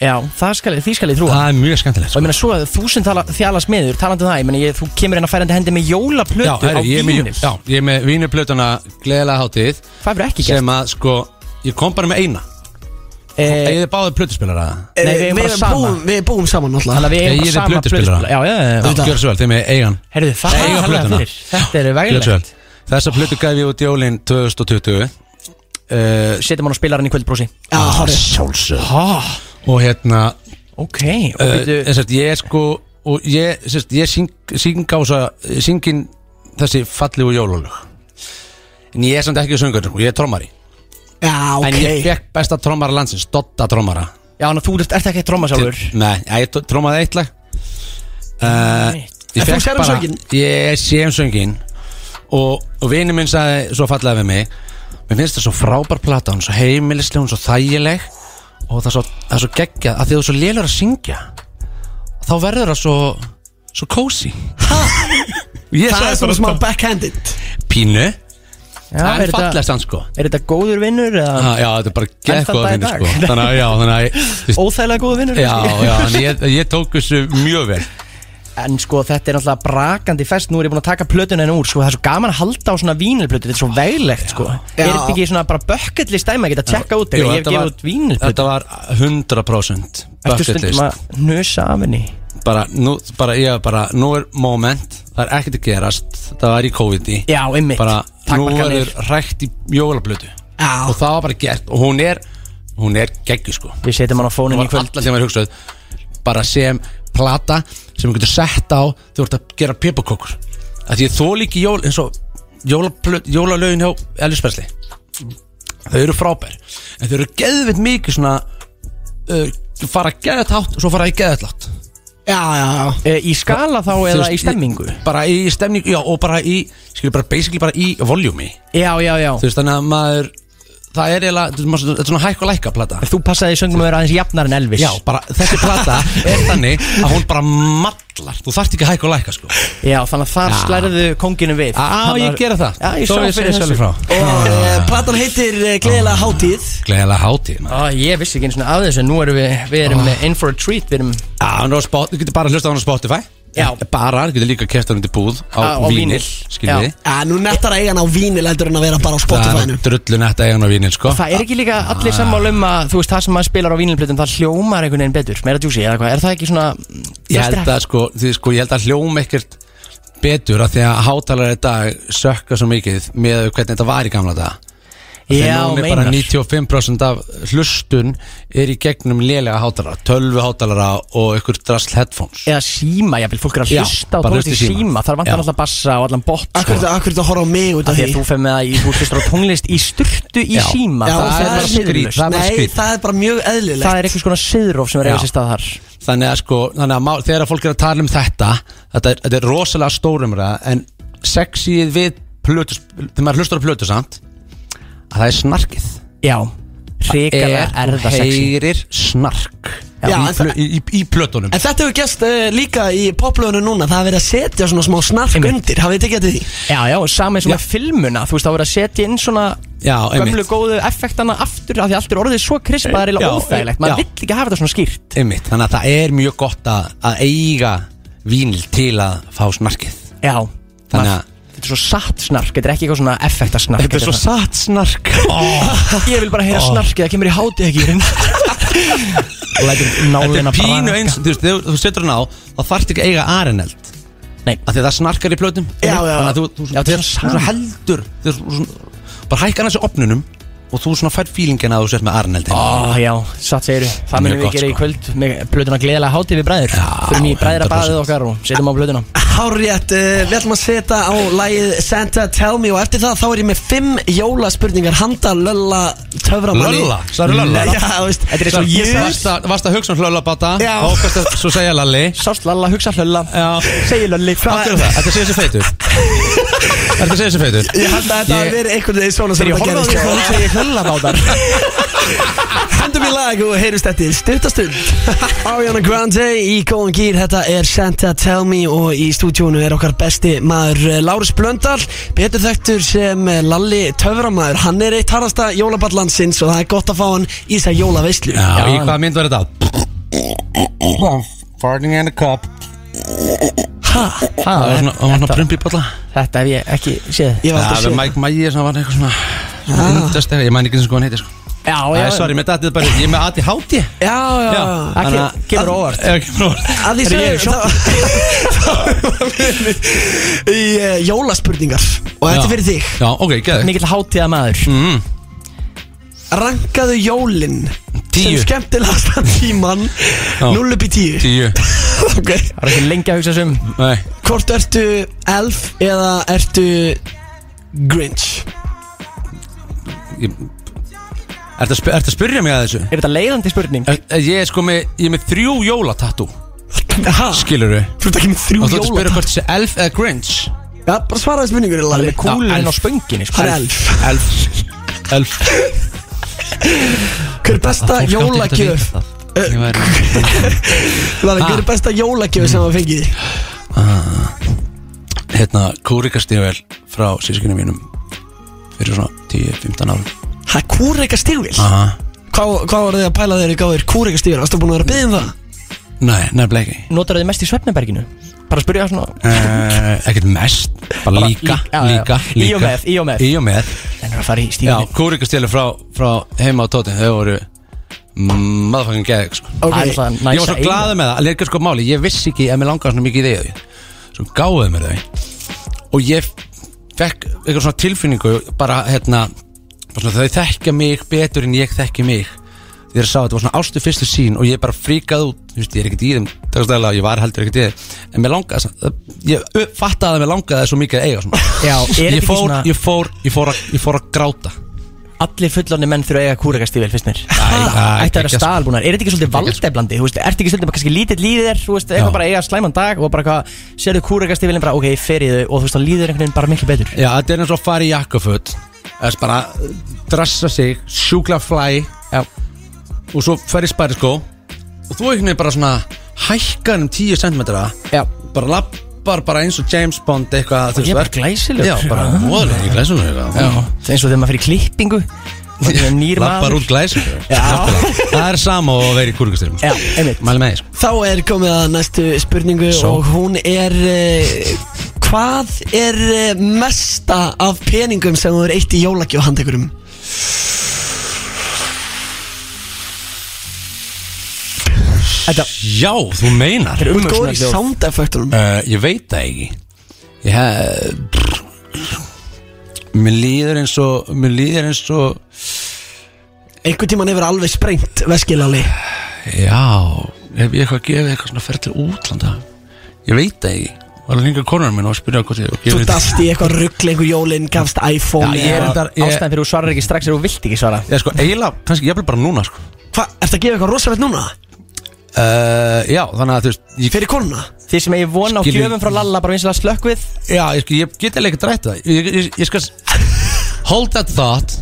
já það skal, því skal ég trúa. Það er mjög skemmtilegt Og sko. ég meina svo að þúsund tala, þjala smiður talandi um það, ég meina ég, þú kemur inn að færandi hendi með jólaplötu Já, á herri, ég er með, vínil já, ég er með vínuplötuna Gleðilega hátíð Það verður ekki gert. sem að sko Ég kom bara með eina. Eh, Egið þið báðið plötuspilara Nei, við eigum bara sama. búum, við búum saman alltaf Þannig að við eigum Eigið bara þið sama plötuspilara? plötuspilara Já, já, já, Já, gjör svo vel, þið með eigan. Herðu, það Eiga er plötuna. fyrir. Þetta er Gjör svo veglegt vel. Þessa plötu gaf ég út jólin 2020 uh, Setjum hann á spilaran í kvöldbrósi Já, hárið. Sjálfsög Há, Og hérna ok Og uh, byrju, sérst, Ég er sko Og ég, sérst, ég syng, syng á þessa Syngin þessi fallegu jólulög En ég er samt ekki söngur Og ég er trommari. Já, ok. En ég fekk besta trommara landsins Dotta trommara. Já, að þú ert, ekki tróma sjálfur. Nei, ja, ég trommaði eitt lag. Uh, Ég En þú fékk sér um bara? Ég sé um söngin Og, og vini minn sagði svo fallega við mig Mér finnst það svo frábær plata Hún svo heimilisleg, hún svo þægileg Og það er svo, það er svo geggjað. Að Því að þú er svo lélur að syngja Þá verður það svo Svo cozy. *laughs* Ég Það sagði er svona bara smá backhanded. Pínu. Já, Það er er þetta, fallegst hann sko. er þetta góður vinnur eða Ah, Já, þetta er bara Enn gegg þann góð dag í vinnu dag. sko Þannig að, já, þannig að þú veist, óþægilega góður vinnur Já, já, þannig ég, ég tók þessu mjög vel En sko, þetta er náttúrulega brakandi fest. Nú er ég búin að taka plötuna henni úr Sko, það er svo gaman að halda á svona vínilplötu. Þetta er svo veglegt, sko. Er þetta ekki svona bara bucket list dæmi að geta að tjekka út Jú, Þegar ég hef þetta gefið var- út vínilplötu. Þetta var 100% Ertu bucket stundum list. að nösa af henni? Bara, nú, bara, ég var bara, nú er moment. Það er ekkert að gerast. Það var í COVID-i Já, einmitt. Bara, nú Takmarkanir. verður rækt í jólablötu Og það var bara gert. Og hún er, hún er geggju sko. Við setjum hann á Hún fónin í var kvöld. allan sem var hugsað Bara sem plata Sem þú getur sett á Þú ert að gera pipakökur Af Því þó líki jól eins og Jólalögin hjá Elvis Presley. Þau eru frábær En þau eru geðvitt mikið svona uh, Fara geðvægt hátt Og svo fara í geðvægt látt já, já, já. E, Í skala þá Þú eða veist, í stemmingu Bara í stemningu, já, og bara í Skilur bara basically bara í voljúmi Já, já, já. Þú veist, þannig að maður Það er eiginlega, þetta er svona- hækk og lækka plata. Þú passaði í söngum að vera aðeins jafnar en Elvis. Já, bara þessi plata er þannig að hún bara mallar. Þú þarft ekki að hækka og lækka sko. Já, þannig að þar Já. slæriðu konginu við. Já, ég að- gera það. Já, ég sá fyrir þessu. Og uh, platan heitir uh, Gleðilega hátíð. Gleðilega hátíð maður. Á, Ég vissi ekki eins og af þessu. Nú erum við, við erum in for a treat Við erum Já, þú getur bara hlusta á hann á Spotify Já. Bara, þú getur líka kert hann undir búð Á- Á á vínil, vínil. skiljið Já. nú nettar að eiga hann á vínil heldur en að vera bara á Það Spotify-nu er drullu netta eigan á vínil, sko. Það er ekki líka allir sammála um að Þú veist, það sem maður spilar á vínilplötum Það hljómar einhvern veginn betur. Meira djúsi, eða hvað Er það ekki svona Ég held að sko, því, sko, ég held að hljóm ekkert betur að því að hátalara í dag sökka svo mikið með hvernig þetta var í gamla dag Já, Þegar nú er bara meinar. 95% af hlustun er í gegnum lélega hátalara, tölvu hátalara og ykkur drasl headphones. Eða síma, jáfnvel, fólk er að hlusta á tónlist í síma. síma. Þar vantar Já. alltaf bassa og allan bot Akkur sko. þetta horfa á mig út Af Því því að þú fer með það í, þú hlustar á tónlist í styrtu í Já. síma. Já, Það, það er er bara það er bara Nei, það er bara mjög eðlilegt. Það er einhvers konar siðróf sem er eiga sér stað þar. Þannig að sko, þannig að þegar fólk er að tala um þetta þetta er, þetta er rosalega stórumræða en sexið við plötus, þegar maður hlustar á plötu samt að það er snarkið. Já, hrikalega er, það sexy. heyrir snark. Já, í, en plö, það- í, í, í plötunum. En þetta hefur gæst uh, líka í poplöðinu núna. Það er verið að setja svona smá snark Einmitt. undir. Hafið þið tekið eftir því? Já, já, og sama eins og Já. með filmuna. Þú veist, þá er að setja inn svona Já, gömlu einmitt. góðu effektana aftur af því allt er orðið svo krispa það er Já, eiginlega óþægilegt maður já. vill ekki hafa þetta svona skýrt. Einmitt, þannig að það er mjög gott að, að eiga vínil til að fá snarkið. Já. Þannig að- maður- þetta er svo satt snark þetta er ekki eitthvað svona effektasnark Þetta er svo satt snark. *laughs* Ég vil bara heyra snarkið það kemur í háti ekki og lætur Þetta nálina er pínu eins, þú veist, þegar þú setur hann á þá þarfst ekki eiga areneld. Nei. af því að það snarkar í plötum. Já, já. Þannig að þú, þú, Já, þú, þetta er þú, sama. þú heldur þú, þú, bara hækka hann þessu opnunum og þú svona fær fílingin að þú sett með areneld Ó, já, satt segiru Það Mjög munum við gott, gera í sko. kvöld með plötuna gleðilega hátíð við bræður Fyrir í bræðra 100%. baðið okkar og setjum á plötuna Hárrétt, uh, við ætlum að setja á lagið Santa Tell Me og eftir það þá er ég með fimm jólaspurningar handa Lölla töframanni Lölla? Sagðirðu Lölla? Já, þú veist Þetta er eins og ég Varst að, varst að hugsa um hlöllabata Já. og hvort að svo segja Lalli Sást Lalla, hugsa hlölla Já. Segir Lölli Hvað er það? Þetta sé þessi feitur Þetta sé þessi feitur Ég held að þetta Ég- hafi verið einhvern veginn svona sem Þegar ég þetta horfði á því gerist þá hugsa ég hlölla bátar *laughs* Hendum í lag og heyrust þetta í styrtastund *laughs* Ariana Grande í góðan gýr Þetta er Santa Tell Me og í stúdíónu er okkar besti maður eh, Lárus Blöndal Betur þekktur sem eh, Lalli Töframaður. Hann er eitt harrasta jólaballandsins og það er gott að fá hann í þess að jólaveislu. Já, Já. í hvaða mynd var þetta? Farting in a cup Það var svona, það var svona þetta, prumpi balla þetta hef ég ekki séð Ég var alltaf við að segja Mike Mægi sem var eitthvað svona Undast eitthvað, ég mæn ekki eins og hvað hann heitir sko Já, já, sorry, mér dættið bara, ég er með aði háti Já, já, já Það að- kemur óvart Já, kemur óvart Að því er uh, jólaspurningar Og þetta er fyrir þig Já, ok, geðu Mikill hátíða maður mm. Rankaðu jólin Tíu. Sem skemmtilegasta *laughs* tíman Já. 0 upp í 10 Tíu *laughs* Ok Það er ekki lengi að hugsa um Nei Hvort ertu elf eða ertu Grinch? ég- Ertu að, sp ertu að spyrja mig að þessu? Er þetta leiðandi spurning? Er, er, ég er sko með, ég er með þrjú jólatatú Ha? Skilur þú? Þú ert ekki með þrjú Og þú ert að spyrja jóla hvort þessi elf eða grinch Já, bara svaraði spurningur Það er Lalli með kúlurinn elf. á spönginni sko. Hann er elf Elf Elf *laughs* Hver er besta jólagjöf? það. Lalli, *laughs* hver er besta jólagjöf sem það fengið? Hérna, kúrikastível frá sískinu mínum Fyrir svona 10-15 árum Það kúreika stígvil Aha Hvað, hvað var þið að pæla þegar ég gáðir kúreika stígvil? Varstu búin að vera að byggja um það? Nei, nefnilega ekki Notar þið mest í svefnaberginu? Bara að spyrja svona uh, Ekkert mest, bara líka, líka, Í líka og með, í og með. Í og með. En það fara í Já, stífinu kúrikastível frá, frá heima á tóti. Þau voru Motherfucking geðið sko. Ok, Það er það næs Ég var svo að glaður með það, alveg ekki sko máli Ég vissi ekki að mér langaði svona mikið í þau Svo gáðuðu mér þau. Og ég fekk eitthvað svona tilfinningu Bara hérna bara svona, Þau þekkja mig betur en ég þekki mig Þegar ég sá að þetta var svona ástu fyrstu sín Og ég bara fríkaði út. Veist, Ég er ekkert í þeim dagstæðilega, Ég var heldur ekkert í þeim. En mér langaði samt- Ég fattaði að mér langaði svo mikið að eiga svona. *laughs* Já, er þetta ég fór, svona ég, fór, ég, fór að, ég fór að gráta. Allir fullorni menn þurfa að eiga kúrekastífil fyrst mér. Ætti að vera staðalbúnar Er þetta ekki svolítið valdeflandi? Veist, ertu ekki svolítið bara kannski lítill líðið þér eitthvað bara eiga slæman dag Og bara sérðu kúrekastífilin bara, ok, ég fer í þau Og þú veist, þá líður einhvern veginn bara miklu betur. Já, þetta er eins og að fara í jakkaföt. Þess bara dressa sig Sjúkla flæ. Já, Og svo fer í spæriskó Og þú einhvern veginn bara svona Hækkar um 10 cm já. Bara lappar bara eins og James Bond eitthvað þú Ég er bara veist, glæsilegur. Já, bara voðalega í glæsunum eitthvað. Já, það er eins og þegar maður fyrir klippingu. Og það er Nýr Lappar maður. út glæsunum Já. Það er sama og að vera í kúrikastyrjum Já, einmitt. Mæli með því sko. Þá er komið að næstu spurningu Svo. og hún er uh, Hvað er uh, mesta af peningum sem þú er eitt í jólagjöf handekurum? Þetta Já, þú meinar. Er Þú ert góður í sound effektunum uh, Ég veit það ekki. Ég hef Mér líður eins og Mér líður eins og Einhvern tímann hefur alveg sprengt veskilali. Já, hef ég eitthvað gefið eitthvað svona ferð til útlanda? Ég veit það ekki. Var að ringa konar minn og spyrja hvað ég Þú dast í eitthvað ruggli einhver jólinn, gafst iPhone Já, ég er ég, Ástæðan fyrir þú svarar ekki strax er þú vilt ekki svara. Ég sko, eiginlega, kannski ég bara núna sko. Hvað, ertu að gefa eitthvað rosalegt núna? Uh, Já, þannig að þú veist ég, Fyrir konuna? Þið sem ég vona á Skilur- gjöfum frá Lalla bara vinsilega slökkvið Já, ég, sko, ég get eða ekki drætt það. Ég, ég, ég skal *laughs* Hold that thought.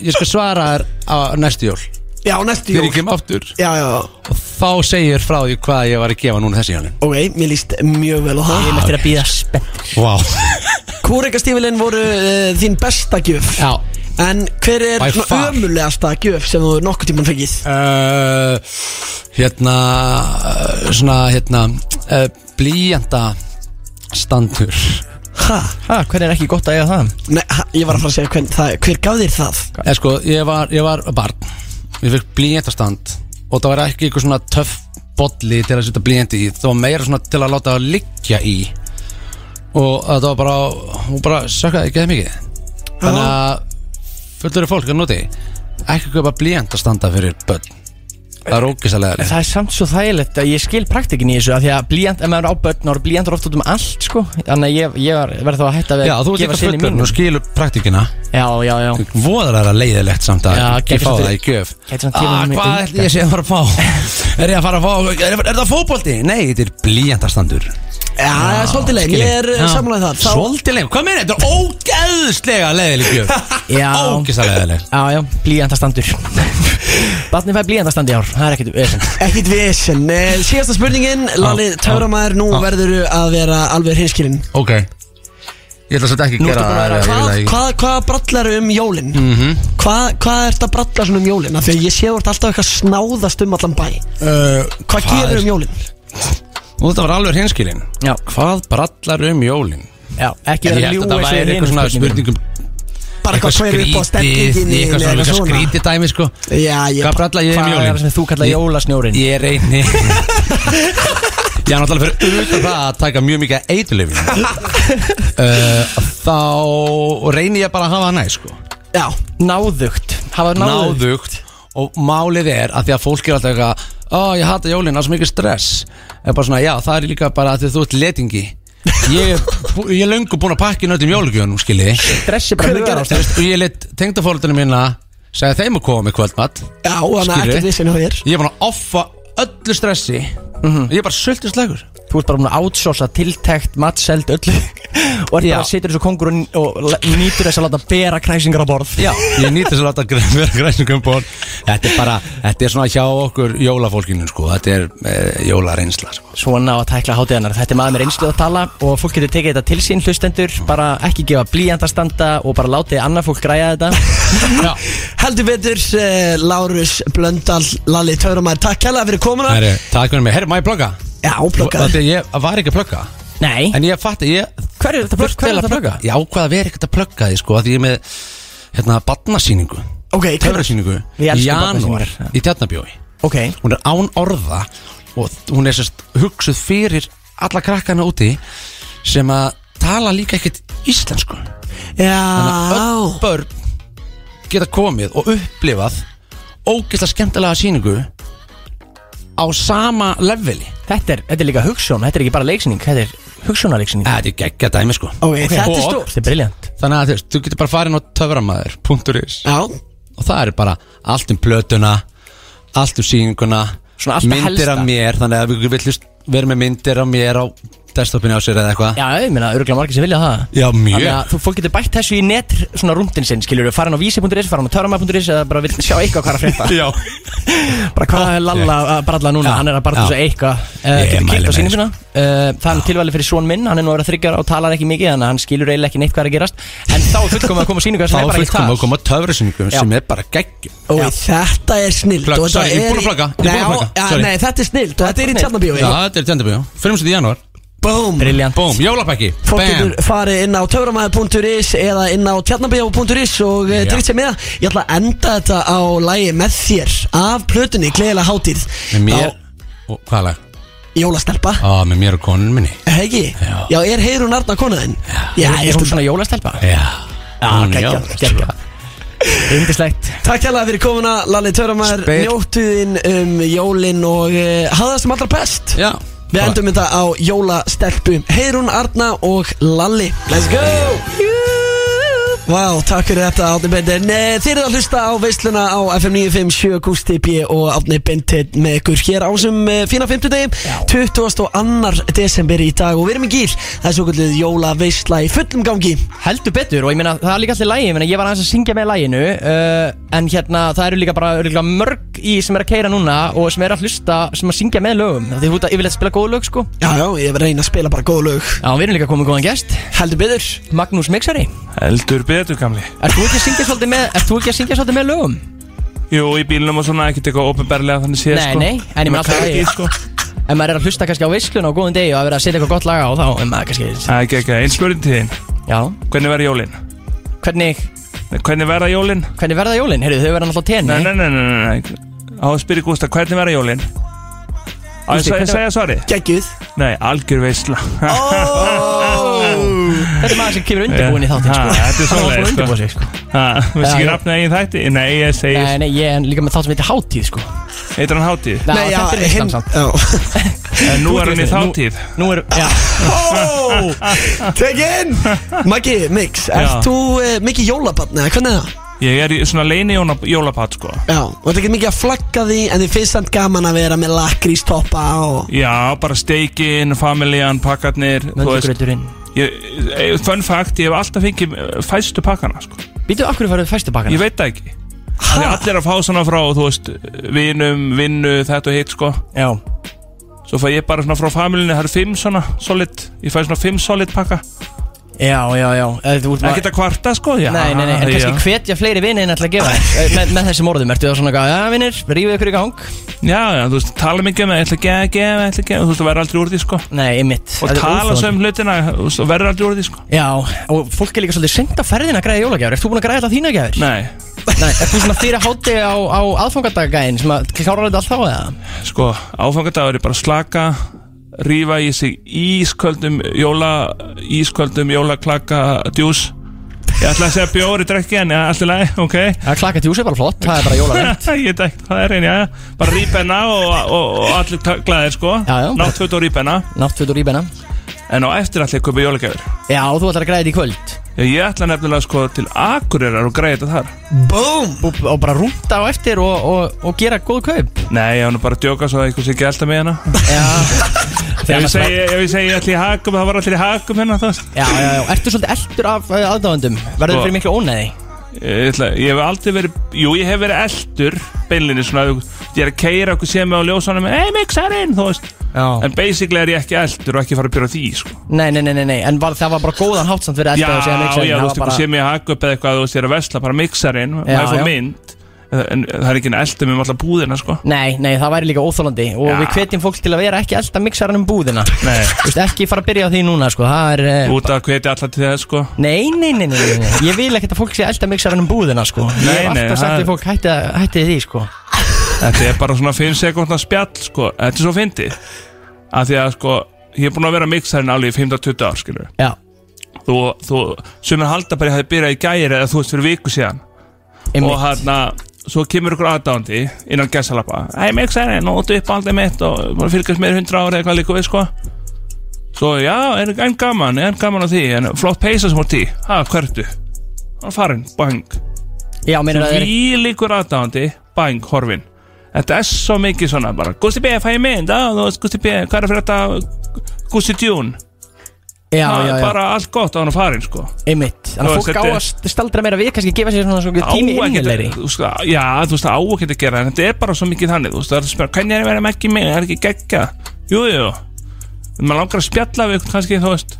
Ég skal svara þér á næstu jól. Já, næstu Þegar jól. ég kem aftur. Já, já, Og þá segir frá því hvað ég var að gefa núna þessi jólin. Ok, mér líst mjög vel á það. Ég er eftir að býða spennt. Wow Kúrekastífilinn voru uh, þín besta gjöf. Já En hver er By svona far. ömulegasta gjöf sem þú nokkuð tímann fengið? uh, Hérna uh, Svona hérna uh, Blíjanda Standur Ha? Ha, hvernig er ekki gott að eiga það? Nei, ha, ég var að fara að segja hvern, það, hver gaf þér það? Eða sko, ég var, ég var barn Ég fikk blíjandastand Og það var ekki eitthvað svona töff bolli til að setja blíjandi í Það var meira svona til að láta það liggja í Og það var bara Hún bara sökkaði ekki mikið Þannig að Fullur fólk að noti Ekki köpa blíjandastanda fyrir börn Það er ógisalega En það er samt svo þægilegt að ég skil praktikin í þessu af Því að blíjant, ef maður er á börn, eru blíjantur oft út um allt sko Þannig að ég, ég var- verð þá að hætta við Já, þú ert gefa líka syni fullur mínum. og skilur praktikina Já, já, já Voðar er að leiðilegt samt að Já, ekki gæti fá samt það í gjöf gæti samt gefið ah, mér Hvað auka. ætli ég sé að fara að fá? *laughs* er ég að fara að fá? Er, er það fótbolti? Nei, þetta er blíjandastandur Já, það er svolítið leið, ég er Já. samanlega það Þá- Svolítið leið, hvað meina? Þetta er ógeðslega leiðileg gjöf *laughs* Já. Ógeðslega leiðileg Já, já, blíjantastandur *laughs* Batni fæði blíjantastand í ár, það er ekkert vesen Ekkit vesen Eh, Síðasta spurningin, Lalli Já, Tauramæður Nú já. verður að vera alveg hinskilinn Ok Ég ætla að setja ekki að að gera það Hvað, hvað, hvað brallar um jólin? Mhm. Hvað, hvað ert að bralla svona um jólin? Af Því að ég sé þú ert alltaf eitthvað snáðast um allan bæ Uh, Hvað gerir um jólin? Og þetta var alveg hinskilin Já, Hvað brallar um jólin? já, ekki En vera ég held að ljúga það væri eitthvað svona spurningum Bara eitthvað hver upp á stendinginni Eitthvað svona, eða eitthvað svona. skrítið dæmi sko. Já, ég Hvað bralla ég um Hvað er það sem þú kallar jólasnjórin? Ég reyni *laughs* Ég er náttúrulega fyrir utan það að taka mjög mikið eitulifin uh, *laughs* Þá reyni ég bara að hafa það næ sko. Já, Náðugt. Hafa náðugt. Náðugt. Og málið er að því að fólk er alltaf eitthvað Ó, ég hata jólin, það er svo mikið stress. Er bara svona, já, það er líka bara að þú ert letingi. Ég er, ég er löngu búin að pakka inn öllum jólugjöfunum, skilji. Stressi bara Hver er hugar á gerð? Þú veist, Og ég let tengdafóröldinu mína Segja þeim að koma með kvöldmatt já, þannig að Skilurðu? ekkert vissin á þér. Ég er búin að offa öllu stressi. Ég er bara sultist legur Þú ert bara búin að outsourca tiltekt, matselt, öllu. Og ert Já. bara að situr þessu kongur og, og nýtur þess að láta bera kræsingar á borð. Já, ég nýtti þess að láta gre- vera græsingum bór Þetta er bara, þetta er svona hjá okkur jólafólkinu sko. Þetta er e, jólareynsla sko. Svona á að tækla hátíðanar Þetta er maður með reynslu að tala og fólk getur tekið þetta til sín hlustendur. Bara ekki gefa blíjandastanda og bara látið annað fólk græja þetta. *laughs* Já, Heldur betur, uh, Lárus Blöndal, Lalli Tauramæður Takk kærlega fyrir komuna. Herri, takk fyrir mig. Herri, má ég plugga? Já, pluggaði Þetta ég var ekki að plugga. Nei, En ég fatti, ég hver er þetta plugg? þurfti eiginlega að plugga? Ég ákvað að vera ekkert að plugga því sko að Því ég er með, hérna, badnasýningu Ok, hvenær? Töfrasýningu Við Í elskum janúar barnasýningar, já. Í tjarnabjói Ok, Hún er án orða Og hún er sérst hugsuð fyrir Alla krakkana úti Sem að tala líka ekkert íslensku. Já, öll börn geta komið og upplifað ógeðslega skemmtilega síningu á sama leveli. Þetta er, þetta er líka hugssjón Þetta er ekki bara leiksýning, þetta er hugssjónarleiksýning Þetta er geggja dæmi sko. Ok, þetta er stórt. Þetta er briljant Þannig að þú veist, þú getur bara farin á töframæður.is Já, og það er bara allt um plötuna allt um síninguna Svona allt myndir helsta. af mér þannig að við viljum vera með myndir af mér á desktopinu á sér eða eitthvað? Já, ég meina, örgulega margir sem vilja það. Já, mjög. Þannig að þú fólk getur bætt þessu í net svona rúndin sinn, skiljur við, farin á vísi.is, farin á törma.is eða bara vil sjá eitthvað hvað er að frétta. *laughs* Já. Bara hvað er Lalla að bralla núna, hann er að bralla já. þessu eitthvað. Uh, Ég Getur mæli kynnt á með sínum sína uh, Það er tilvæli fyrir svon minn, hann er nú að vera þryggjar og talar ekki mikið Þannig að hann skilur eiginlega ekki neitt hvað er að gerast. En þá er fullkomið að koma á sýningu Þá sem er bara ekki fullkom tal að koma töfrasýningu Já. sem er bara geggjum. Og þetta er snilt. Plugg, og þetta sorry, ég er búinn að í- plugga, ég er Nei, búinn að plugga, já, sorry. Nei, þetta er snilt og þetta er í Tjarnabíói Já, þetta er tjandabíu Fyrir í janúar Boom Briljant Bóm, jólapakki Fólk Bam getur farið inn á töframæður.is eða inn á tjarnabíó.is og uh, Já. tryggt sér með það. Ég ætla að enda þetta á lægi með þér af plötunni Gleðilega hátíð Með mér og, Hvað lag? Jólastelpa Á, með mér og konun minni Hegi? Já. Já, er Heirún Arna konaðinn? Já, Er ég hún svona jólastelpa? Já Já, Hún er geggjað, jól, geggjað Yndislegt Takk hérlega fyrir komuna, Lalli Töramæður Spyr. Njóttuðin um jólin og uh, hafa það sem allra best Já Við endum þetta á jólastelpu Heirún Arna og Lalli. Let's go Vá, takk fyrir þetta Átni Beintin Eh, Þið eruð að hlusta á veisluna á FM 957 Gusti B og Átni Beintin með ykkur hér á þessum eh, fína 50 degi 22. desember í dag. Og við erum í gíl Það er svo kvöldið jólaveisla í fullum gangi. Heldur betur og ég meina það er líka allir lægi Ég meina ég var aðeins að syngja með læginu uh, En hérna það eru líka bara örugglega mörg í sem er að keira núna og sem er að hlusta, sem að syngja með lögum. Þú ert að yfirleitt spila góð lög sko. Já, já, ég verð að reyna að spila bara góð lög. Já, við erum líka komið góðan gest. Heldur byður Magnús Mixari. Heldur betur gamli Ert þú ekki að syngja svolítið með, ert þú ekki að syngja svolítið með lögum? Jú, í bílunum og svona ekkert eitthvað ofinberlega þannig séð Nei, sko nei, en ég meina alltaf að sko. Ef maður er að hlusta kannski á veislun á góðum degi og að vera að setja eitthvað gott laga á þá er maður kannski Það er ekki ekki, einn spurning til þín Já, Hvernig verða jólin? hvernig, Hvernig verða jólin? hvernig verða jólin? Heyrðu, þau verða náttúrulega tenni Nei, nei, nei, nei, nei, nei. Á að spyrja Gústa, hvernig verða jólin? Á að Gústi, hvernig- segja svarið? Geggjuð Nei, algjör veisla *laughs* Þetta er maður sem kemur undirbúin í þáttinn Ha, sko þetta er Hann var búin að sko. undirbúa sig sko Við Já, ekki já. rafna eigin þætti? Nei, ég segi Nei, nei, ég er líka með þátt sem heitir Hátíð sko Heitir hann hátíð? Nei, Nei, já, þetta er veislan hinn samt Já *laughs* En nú Þú er hann í veist, nú- þáttíð Nú er, já Tekin Maggi, Mix, Já. ert þú uh, mikið jólabann eða hvernig er það? Ég er í svona leini jólapat sko Já, og þetta er ekki mikið að flagga því En þið finnst samt gaman að vera með lakrístoppa og Já, bara steikin, familjan, pakkarnir þú veist. Möndugreiturinn Ég- eh, Fun fact, ég hef alltaf fengið eh, fæstu pakkana sko. Býtu, akkur farið fæstu Ég bakkana? veit það ekki. Það er allir að fá svona frá, þú veist Vinum, vinnu, þetta og hitt sko. Já. Svo fæ ég bara svona frá familinu Það eru fimm svona solid Ég fæ svona fimm solid pakka Já, já, já. Eða Þú ert maður Ekkert að kvarta sko? Já, Nei, nei, nei, en já. kannski hvetja fleiri vinni en ætla að gefa þér. Með, með þessum orðum, ertu það svona eitthvað, já vinnir, rífið ykkur í gang? Já, já, þú veist, tala mikið um það Ég ætla að gefa, gefa, ég ætla að gefa. Þú veist, þú verður aldrei úr því sko. Nei, einmitt. Og Þetta er tala svo um hlutina Þú veist, þú verður aldrei úr því sko. Já, og fólk er líka svolítið sent á ferðin að græða jólagjafir. Ert þú búin að græða alltaf þína gjafir? Nei, Nei, ert þú svona fyrir hátti á, á aðfangadagagæðin sem að klára þetta allt þá eða? sko, áfangadagur er bara slaka rífa í sig ísköldum jóla, ísköldum jólaklaka djús. Ég ætla að segja bjóri drekki en ja, allt í lagi, ok? Það klaka djús er bara flott, það er bara *laughs* ekki hvað er einn, já Bara rípenna og, og, og allir glaðir sko. Já, já. Náttföt og En á eftir allir að kaupa jólagjafir Já, þú ætlar að græða þetta í kvöld Ég ætla nefnilega sko til Akureyrar og græða þetta þar Boom og, og bara rúnta á eftir og, og, og gera góð kaup Nei, ég var nú bara að djóka svo að eitthvað sé alltaf með Já Ef ég segi, ef ég segi allir í hakum, það var allir í hakum hérna veist. Já, já, já, ertu svolítið eldur af uh, aðdáðandum? Verður Sko. fyrir miklu óneði? Ég, ætla, ég hef aldrei verið, jú ég hef verið eldur beinlinni svona, ég er að keira okkur sem með á ljósanum, ei mixarinn, þú veist. Já. En basically er ég ekki eldur og ekki fara að byrja því, sko. Nei, nei, nei, nei, nei, en var, það var bara góðan háttsamt fyrir Já, eldur já, þú það veist, eitthvað sem ég haka upp eða eitthvað, þú veist, ég er að vesla bara mixarinn, Já, maður fá já. mynd En það er ekki en eldur með alltaf búðina, sko. Nei, nei, það væri líka óþólandi og Já. við hvetjum fólk til að vera ekki elda mixarann um búðina. *laughs* Nei, Þú veist, ekki fara að byrja á því núna, sko, það er uh, út að hveti allar til það, sko. Nei, nei, nei, nei, nei, nei, ég vil ekkert að fólk sé elda mixarann um búðina, sko. Ég Nei, hef nei, alltaf sagt það- við fólk, hætti, hætti því, sko. Þetta er bara svona 5 sekundar spjall, sko. Þetta er svo fyndið. Af því að, sko, ég er búin að vera mixarinn alveg í 15-20 ár, skilur Já, Þú, þú, sumir halda bara að ég hafi byrjað í gæri eða þú veist fyrir viku síðan. Og einmitt hérna, svo kemur ykkur aðdándi innan gessalappa Hei mixarinn, og þú upp aldrei mitt og fylgast með 100 ára eða hvað líka við sko. Svo, já, er enn gaman, er gaman á því en flott peisa sem voru tí, ha, hvertu hann farinn, bang. Já, er Því líkur aðdándi, bang, horfin Þetta er svo mikið svona bara Gusti B, fæ ég mynd, á, veist Gusti B hvað er fyrir þetta Gusti Dune Já, Það já, er já, bara allt gott á hann að farin sko. Einmitt. Þannig að Þú fólk veist, á þetta að st- staldra meira við, kannski gefa sér svona, svona tími Á ekkert- innilegri. þú veist, Já, þú veist, það á að gera en Þetta er bara svo mikið þannig, þú veist, það er að spyrja Hvernig er að vera með ekki mig, er ekki geggja Jú, jú, maður langar að spjalla við ykkur kannski, þú veist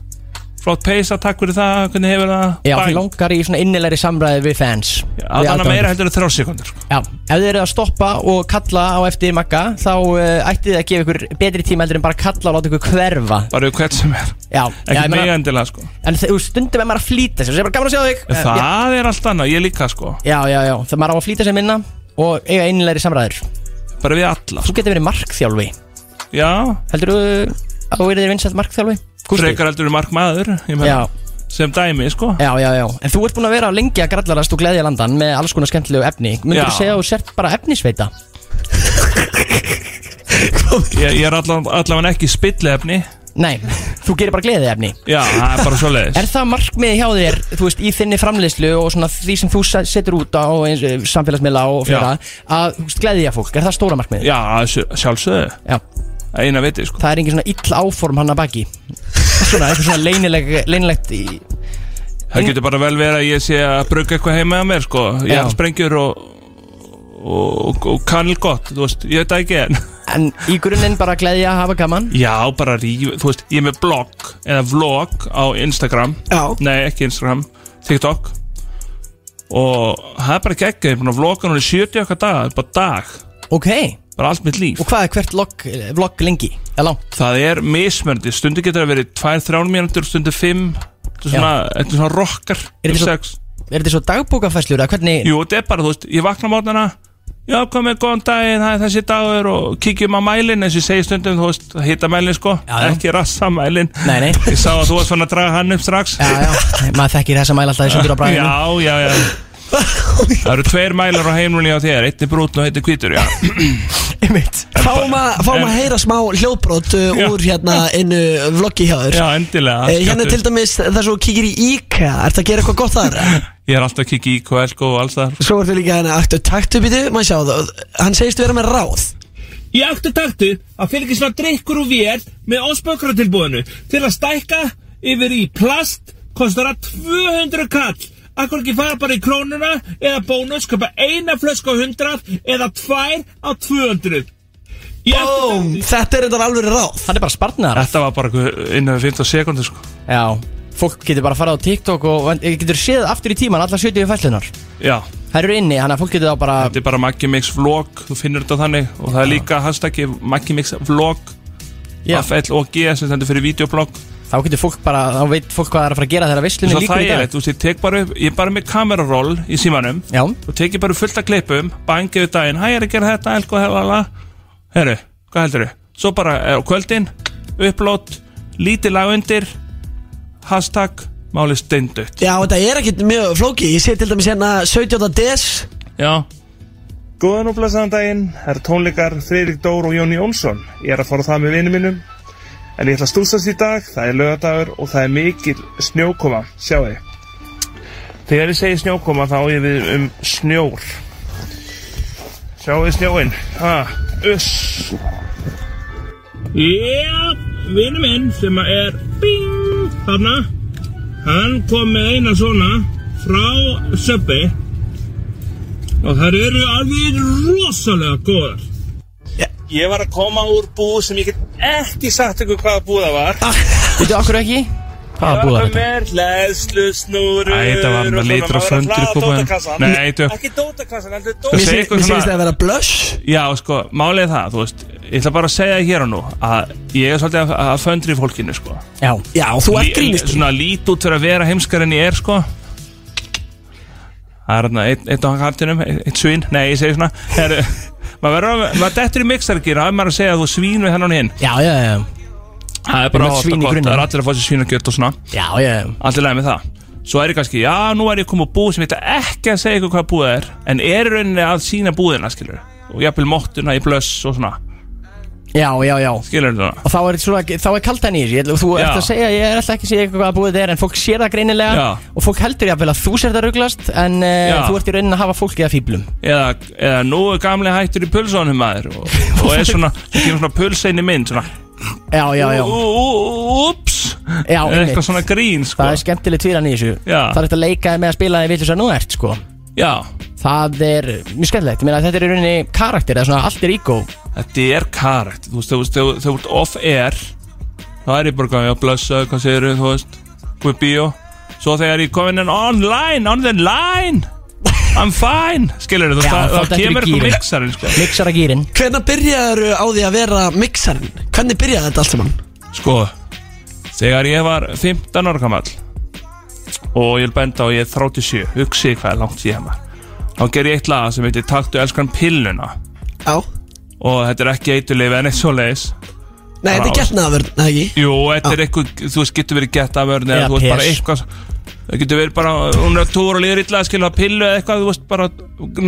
Flott peysa, takk fyrir það, hvernig hefur það Já, Bang. því langar í svona innilegri samræði við fans Þannig að aðdáendur. meira heldur en þrjá sekundur sko. Já, ef þið eru að stoppa og kalla á eftir Magga þá uh, ættið þið að gefa ykkur betri tíma heldur en bara kalla og láta ykkur hverfa. Bara við hvert sem er. Já, já Ekki ég meina, endilega, sko. En þau stundum er maður að flýta sér segja bara gaman að sjá þig. Eh, já, Það er allt annað, ég líka, sko. Já, já, já, það maður á að flýta sér minna og eiga einnilegri samræður. Bara við alla, Þú getur verið markþjálfi. Já, Heldur þú að þú verið vinsætt markþjálfi? Frekar heldur mark maður Sem dæmi, sko. Já, já, já. En þú ert búin að vera lengi að grallarast og gleðja landan með alls konar skemmtilegu efni. Myndur þú segja að þú sért bara efnisveita? *laughs* Ég, ég er allavega ekki spillefni Nei, þú gerir bara gleðið efni Já, það er bara svo leiðis Er það markmiði hjá þér, þú veist, í þinni framleiðslu og svona því sem þú se- setur út á eh, samfélagsmiðla og fleira að, gleðja fólk, er það stóra markmiði? Já, sjálfsögðu. Já, Eina viti, sko. Það er engin svona ill áform hann að baki. Svona, eitthvað svona leinileg, leinilegt í Það getur bara vel verið að ég sé að bruka eitthvað heima að mér, sko. Ég er sprengjur og og, og kanil gott, þú veist, ég veit það ekki en En í grunninn bara gleðja að hafa gaman? Já, bara ríf, þú veist, ég er með blogg eða vlog á Instagram. Já. Nei, ekki Instagram, TikTok. Og það er bara er að vlogga núna í 70 okkar daga, bara dag. Ok, bara allt mitt líf. Og hvað er hvert vlogg, vlogg lengi? Langt? Það er mismöndi, stundu getur að verið 2-3 mínútur, stundu 5 Þetta er svona, þetta er svona rockar Er um þetta svo-. Er þetta svo dagbókafæslur eða hvernig? Jú, þetta er bara, þú veist, ég vakna á mótnana Já, komið, góðan daginn, það er þessi dagur og kíkjum á mælin, eins og ég segi stundum, þú veist, hitta mælin, sko, Já, ekki rassa mælin Nei, nei. Ég sá að þú varst svona að draga hann upp strax. Já, já, maður þekkir þessa mæla alltaf Já, já, já. Það eru tveir mælar á heimlunni á þér. Eitt er brútn og eitt er hvítur, já Fáum að fáum að heyra smá hljóðbrot uh, úr hérna einu vloggi hjá þér. Já, endilega Eh, Hérna til dæmis þar svo kíkir í IKEA Ertu að gera eitthvað gott þar? *laughs* Ég er alltaf að kikki í KL og alls þar Svo ertu líka hérna aktu taktu býtu Maður sjá það Hann segist vera með ráð. Í áttu taktu að fylgja svona drikkur úr vél með óspökratilbúðinu til að stækka yfir í plast kostar að 200 kall Akkur ekki fara bara í krónuna eða bónus, köpa eina flösku á 100 eða tvær á 200 Í áttu Bóm, þetta er þetta alveg ráð. Það er bara spartnar Þetta var bara innan við 15 sekundir, sko. Já, fólk getur bara að fara á TikTok og og getur séð aftur í tíman allar 70 fæslunar Já, Það eru inni, þannig að fólk getur þá bara þetta er bara Maggi Mix vlog Þú finnur þetta þannig. Og það er líka hashtaggi Maggi Mix vlog. Já. FLOG sem stendur fyrir videoblog Þá getur fólk bara, þá veit fólk hvað það er að fara að gera þegar veislunni Svo líkur það í er dag. þetta, þú veist, ég tek bara upp Ég er bara með kameraroll í símanum Já, og tekið bara fullt af klippum bangið við daginn, hæ, ég er að gera þetta elko, helala, herru, hvað heldur svo bara er á kvöldin upplót, lítið lag undir hashtag máli steindut Já, þetta er ekkert mjög flóki Ég sé til dæmis hérna 17. des. Já. Góðan og blessaðan daginn, það er tónleikar Freirik Dór og Jón Jónsson. Ég er að fara það með vinnu mínum En ég ætla að stúsast í dag, það er lögadagur og það er mikil snjókoma, sjáu þið Þegar ég segi snjókoma þá ég við um snjór. Sjáu þið snjóin, ha, uss. Já, vinnu minn sem er bing þarna hann kom með eina svona frá Söppi og þær eru alveg rosalega góðar Ég var að koma úr búð sem ég get ekki sagt ykkur hvaða búð það var. Veitu okkur ekki? Hvaða búða Ég var þetta? með hlæðslu, snúrur Æ, þetta var með litur og föndur í kúpunum. Nei, þetta- Ekki dótakassan, heldur Mér dótakassan mér sést það að vera blush. Já, sko, málið er það, þú veist Ég ætla bara að segja það hér og nú að ég er svolítið að, að föndri fólkinu, sko. Já, Já, þú ert Lí- grínist. Svona lít út fyrir að vera heimskar en ég er, sko. Það er hérna eitt, eitt svín ég Maður dettur í mixargýr Það er maður að segja að þú svín við hennan hinn já, já, já. Það er bara svín og gott, það er allir að fá sér svínakjöt og svona. Já, já, já. Allir læg með það. Svo er ég kannski, já, nú er ég komið á búð sem ég ætla ekki að segja ykkur hvað búð er En er rauninni að sína búðina, skilur Og jafnvel móttuna í blöss og svona Já, já, já Skilur þetta Og þá er, svona, þá er kaldan í þessu Ég- Þú ert að segja, ég er alltaf ekki að segja eitthvað að búið þetta er En fólk sér það greinilega Já. Og fólk heldur jáfnvel að þú sér það rugglast En uh, Já. þú ert í raunin að hafa fólkið að fýblum eða, eða nú er gamli hættur í pulsónum maður og, og er svona, kemur svona pulseini mynd svona, Já, já, já Úps Já, Eða einmitt. eitthvað svona grín sko. Það er skemmtileg tvíran í þessu Já. Það er eftir að leika þér með að spila þig vilt þess að nú ert sko Já, Það er mjög skemmtilegt Ég meina að þetta er í rauninni karakter eða svona allt er ego þetta er karakt Þú veist, þú veist, þegar þú ert off-air þá er ég bara hvað, já, blessa, hvað segir þú veist, hvað bíó Svo þegar ég komin inn online, on the line I'm fine, skilur þú, Já, það, þá það dettur í kemur eitthvað gírinn. mixarinn sko. Mixara gýrin Hvernig byrjaður á því að vera mixarinn? Hvernig byrjaði þetta allt saman? Sko, þegar ég var 15 ára gammal og ég vil benda á ég er 37, hugsi hvað er langt síðan maður þá ger ég eitt lag sem heitir Taktu elskan pilluna. Já. Og þetta er ekki eiturlif en eitt svo leiðis Nei, þetta er getnaðavörn, eða ekki? Jú, þetta er eitthvað, þú veist, getur verið getavörn eða Eða þú veist bara eitthvað það getur verið bara, hún er að túra og líður illa að skilja pillu eða eitthvað, þú veist, bara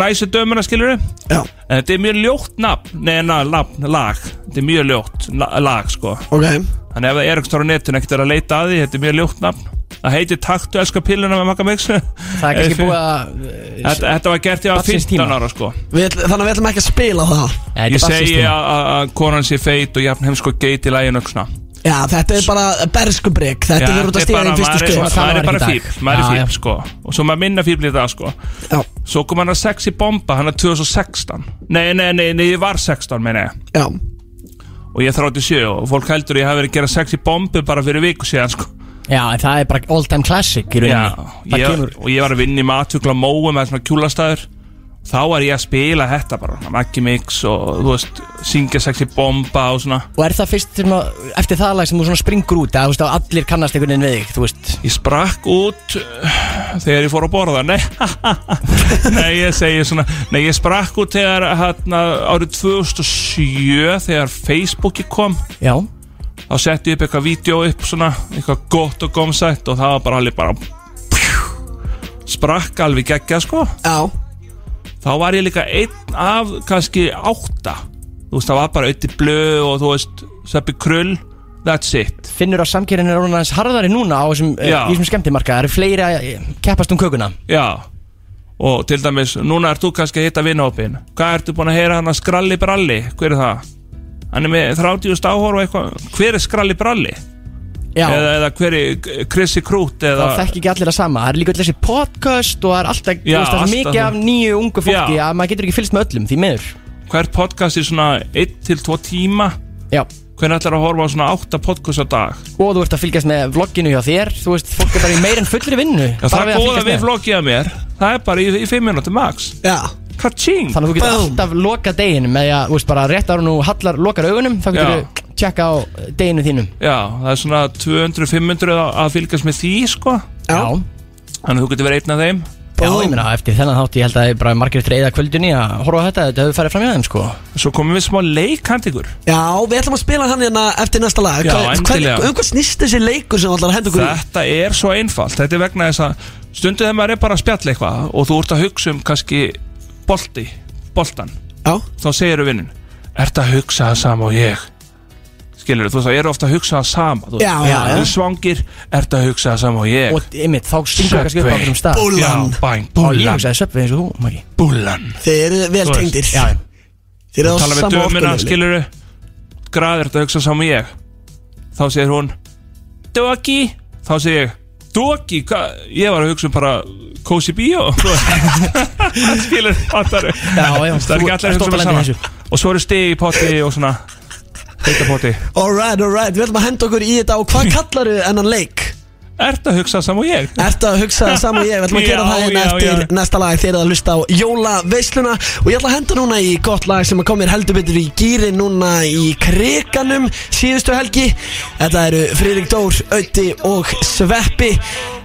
næsi dömuna skilur Já, en þetta er mjög ljótt nafn, neina, nafn, lag. Þetta er mjög ljótt la- lag, sko. Ok. Þannig ef það er eitthvað á netun ekkert er að leita að því, þetta er mjög ljótt nafn Það heitir Taktu elska pilluna með Magga Mix. Það er kannski *laughs* búið að þetta, þetta var gert var Barnsins 15 tíma. ára sko. Við, ætl- Þannig að við ætlum ekki að spila það. Ég segi að, að- að konan sé feit og jafn heimsko geit í læginu og svona Já, þetta er bara berskubrygg Þetta er út að stíða í fyrstu maður er- skrif það maður er bara í fíbl Maður Já, er já. fíbl sko. Og svo maður minna fíbl í það sko. Já, Svo kom hann að sexy bomba Hann er 2016 Nei, nei, nei, nei, ég var 16 meina ég. Já. Og ég er 37 og fólk heldur að ég hafi verið að gera sexy bombu bara fyrir viku síðan sko Já, en það er bara all time classic í Já, rauninni Það ég, kemur og ég var að vinna í matugla móum með svona kjúlastæður Þá var ég að spila þetta bara Maggi Mix og þú veist Syngja sexy bomba og svona. Og er það fyrst svona, eftir það lag sem þú svona springur út að, þú veist, að allir kannast einhvern veginn við þig, þú veist? Ég sprakk út uh, þegar ég fór að borða. Nei, *laughs* nei ég segi svona Nei, ég sprakk út þegar hérna, árið 2007 þegar Facebooki kom. Já, þá setti ég upp eitthvað vídeo upp svona eitthvað gott og gómsætt og það var bara alveg bara sprakk alveg geggja sko. Já, þá var ég líka einn af kannski átta. Þú veist það var bara auðvitað blöð og þú veist seppi krull that's it. Finnur að samkerinn er orðin aðeins harðari núna á þessum, uh, Já. í þessum skemmtimarka Það eru fleiri að eh, keppast um kökuna. Já. Og til dæmis núna ert þú kannski að hitta vinahópin hvað ertu búin að heyra hann að skralli bralli? Hver er það? Hann er með 30 áhor og eitthvað. Hver er skralli bralli? Já, eða, eða hver er Chrissy Krút þá eða þekk ekki allir að sama. Það er líka öll þessi podcast og það er alltaf, þú Já, veist, það alltaf mikið það. af nýju ungu fólki Já. að maður getur ekki fylgst með öllum, því miður. Hvert podcast er svona 1-2 tíma? Já, hvernig ætlar að horfa á svona 8 podcast á dag? Og þú ert að fylgjast með vlogginu hjá þér. Þú veist, fólk er bara í meir en fullri vinnu. Já, það er að góða fylgjast við að mér. Það er bara í, í 5 minúti max. Já Kaching Þannig að þú getur Boom. alltaf lokað deginum með að, þú veist, bara rétt ára nú hallar lokar augunum þá getur Já. þú tjekka á deginu þínum Já, það er svona 200-500 að, að fylgjast með því sko Já. Þannig að þú getur verið einn af þeim Já, ég meina, eftir þennan þátt ég held að ég bara margir treyða kvöldunni að horfa á þetta, þetta hefur farið fram hjá þeim, sko Svo komum við smá leikant ykkur Já, við ætlum að spila hann hérna eftir næsta lag Já, endilega. Um hvað snýst þessi leikur sem þú ætlar að henda okkur í? Þetta er svo einfalt Þetta er vegna þess að stundu þegar maður er bara að spjalla eitthvað og þú ert að hugsa um kannski bolti, boltan Já, þá segir þú vinnin Ert að hugsa það sama og ég? Skilur þú veist, það eru ofta að hugsa það sama þú veist, Já, já, já. Þú svangir, ert að hugsa það sama og ég? Og einmitt, þá stingur kannski upp á Subway. okkur um stað. Búllan. Já, bæn, Og ég búllan, hugsaði söpvið eins og þú, Maggi. Búllan þeir eru vel Þú veist, tengdir. Já, Þeir eru á tala við sama dömuna, orkuleveli skilur graður þetta að hugsa saman ég? Þá segir hún Doki, þá segir ég Doki, ég var að hugsa um bara Cozy Bio. *laughs* Skilur, fattar já, já það er ekki allir að hugsa um það sama. og svo eru stig í potti og svona heita potti. Alright, alright, við ætlum að henda okkur í þetta og hvað kallar þau ennan leik? Ert að hugsa saman og ég? Ertu að hugsa saman og ég, við ætlum að gera Já, það hérna eftir já. næsta lag. Þegar það hlusta á jólaveisluna. Og ég ætla að henda núna í gott lag sem að komir heldur betur í gýri núna í kriganum síðustu helgi. Þetta eru Friðrik Dór, Ötti og Sveppi.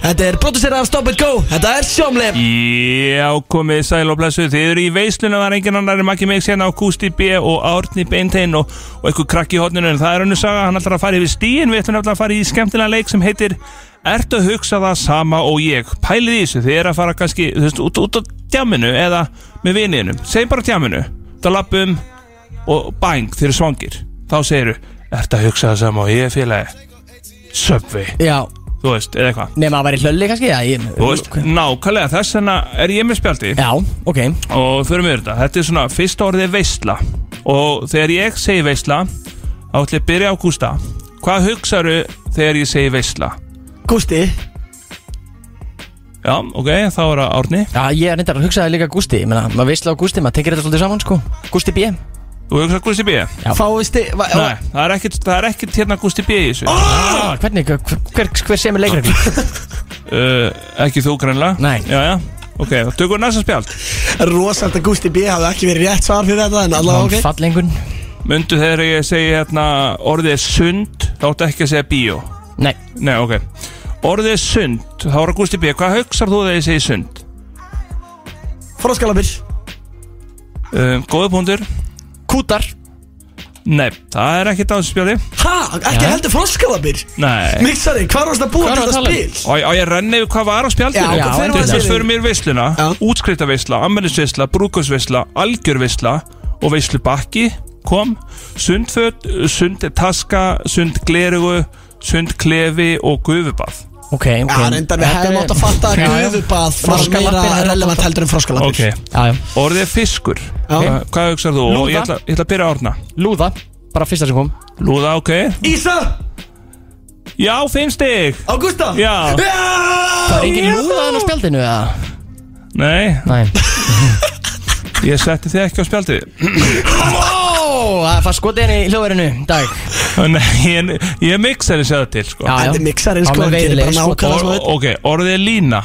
Þetta er producerað af Stop It Go, þetta er sjómlef Já, komið sæl og blessu Þið eru í veisluna, er engin annar en Maggi Mix hérna á Gusti B og Árni Beintein og, og eitthvað krakki í hodninu en það er önnu saga, hann ætlar að fara yfir stíin við ætlum að fara í skemmtilega leik sem heitir Ertu að hugsa það sama og ég? Pælið í þessu, þið eru að fara kannski veist, út, út á tjáminu eða með viniðinum. Segjum bara tjáminu, það lappum og bang, þið eru svangir. Þá segiru, ertu að hugsa það sama og ég félagi? Subway, Já, þú veist, eða eitthvað. Nema að væri hlölli kannski Já, ég, Þú veist, nákvæmlega þess vegna er ég með spjaldi já ok. Og förum við þetta. Þetta er svona, fyrsta orðið er veistla og þegar ég segi veistla þá ætlum ég að byrja á Gústa. Hvað hugsaðu þegar ég segi veistla Gústi, já, ok, þá er það Árni. Já, ég er reyndar að hugsa það líka Gústi. Ég meina, maður veistla á Gústi, maður tekir þetta svolítið saman, sko. Gústi B. Þú hugsaðu Gústi B? Já. fáið sti va- nei, það er ekkert, það er ekkert hérna Gústi B í þessu. Ah, Hvernig, hver, hver, hver sem er leikregl *laughs* uh, ekki þú greinlega Nei. já, já, ok, þá tökum við næsta spjald. Rósalt að Gústi B hafði ekki verið rétt svar fyrir þetta en allavega ok. Fallengun myndu þegar ég segi hérna orðið er sund þá áttu ekki að segja bíó. Nei, nei, ok, orðið sund þá er það Gústi B, hvað hugsar þú þegar ég segi sund Froskalabir, um, góða punktur kútar. Nei, það er ekki dáðspjáði ha, ekki Já. heldur froskalabir? Nei. Mixari, hvað varst að búa Hvað til þetta um? spil? Og og ég renni yfir hvað var á spjaldinu. Já, Já, fyrir sér fyrir mér veisluna. Já. Útskriftaveisla, ammælisveisla, brúkusveisla Algjörveisla og veislubakki Kom. Sundföt, sundtaska Sund glerugu, sund klefi og gufubað Ok, ok. Já, reyndar við hefum átt að fatta að gufubað var Froskalappir meira relevant heldur en froskalabir Ok, Já, já. Orðið er fiskur. Já. Hva, Hvað hugsar þú? Og Lúða. Ég ætla, ég ætla að byrja að orna Lúða, bara fyrsta sem kom. Lúða, ok. Ísa, Já, fimm stig. Ágústa! Já, Það er engin lúðaðan á spjaldinu eða? nei, Nei. *laughs* Ég setti þig ekki á spjaldið. Ó, það fannst skotið henni í hljóðverinu í dag. Nei, ég, ég mixar þess að til sko. Já, já. Þetta er mixarinn sko er veiðileg bara skot. nákvæmlega Or, Ok, orðið er lína.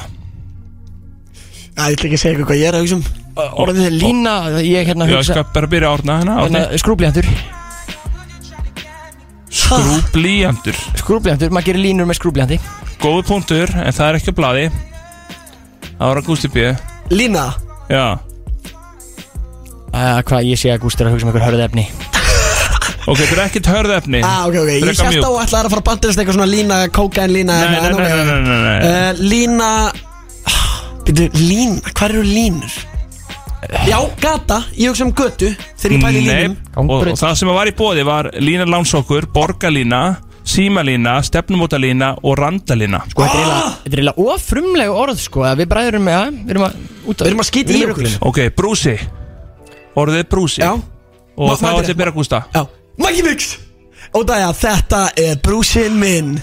Ég ætla ekki að segja ykkur hvað ég er að hugsa um. Orðið er lína, ég hérna Já, ég hugsa skal bara byrja að orna hérna, hérna, orna. Skrúblíjantur Skrúblíjandur Skrúblíjantur, maður gerir línur með skrúblíjandi Góði punktur, en það er ekki á blaði. Það var að Gústi B. Lína? Já, uh, Hvað ég sé að Gústi er að hugsa um einhver hörð efni *laughs* ok, þetta er ekkert hörðefni Ah, ok, ok Ég Frekar hérst á mjúk. að ætla að fara að bandast eitthvað svona lína Kókain lína Nei, nei, nei, nei, nei, nei, nei. Uh, Lína Býtu, lína, hvað eru línur? Já, gata, ég hugsa um götu Þegar ég pæli í Nei, línum og, Gangbraut. og það sem var í bóði var lína lánsokkur, borgarlína símalína, stefnumótalína og randalína Sko, þetta er eiginlega- þetta er eiginlega ofrumlega orð, sko að Við bræðurum, já, við erum að út Við erum að skýta í okkur. Ok, brúsi Orðið er brúsi Já, Og Ma- þá ma- ætla ég að byrja að gústa já. Maggi Mix Og það er þetta er brúsinn minn.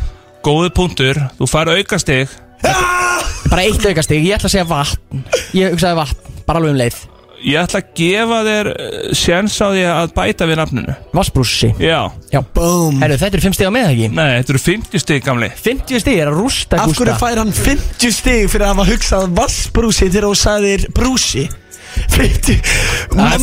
Góði punktur, þú fær aukastig. Bara eitt aukastig, ég ætla að segja vatn. Ég hugsaði vatn, bara alveg um leið. Ég ætla að gefa þér uh, séns á því að bæta við nafninu. Vassbrúsi Já, Boom Herru, þetta eru 5 stig á með ekki? Nei, þetta eru 50 stig gamli. 50 stig er að rústa Af hverju Gústa fær hann 50 stig fyrir að hafa hugsað vassbrúsi þegar þú sagðir brúsi 50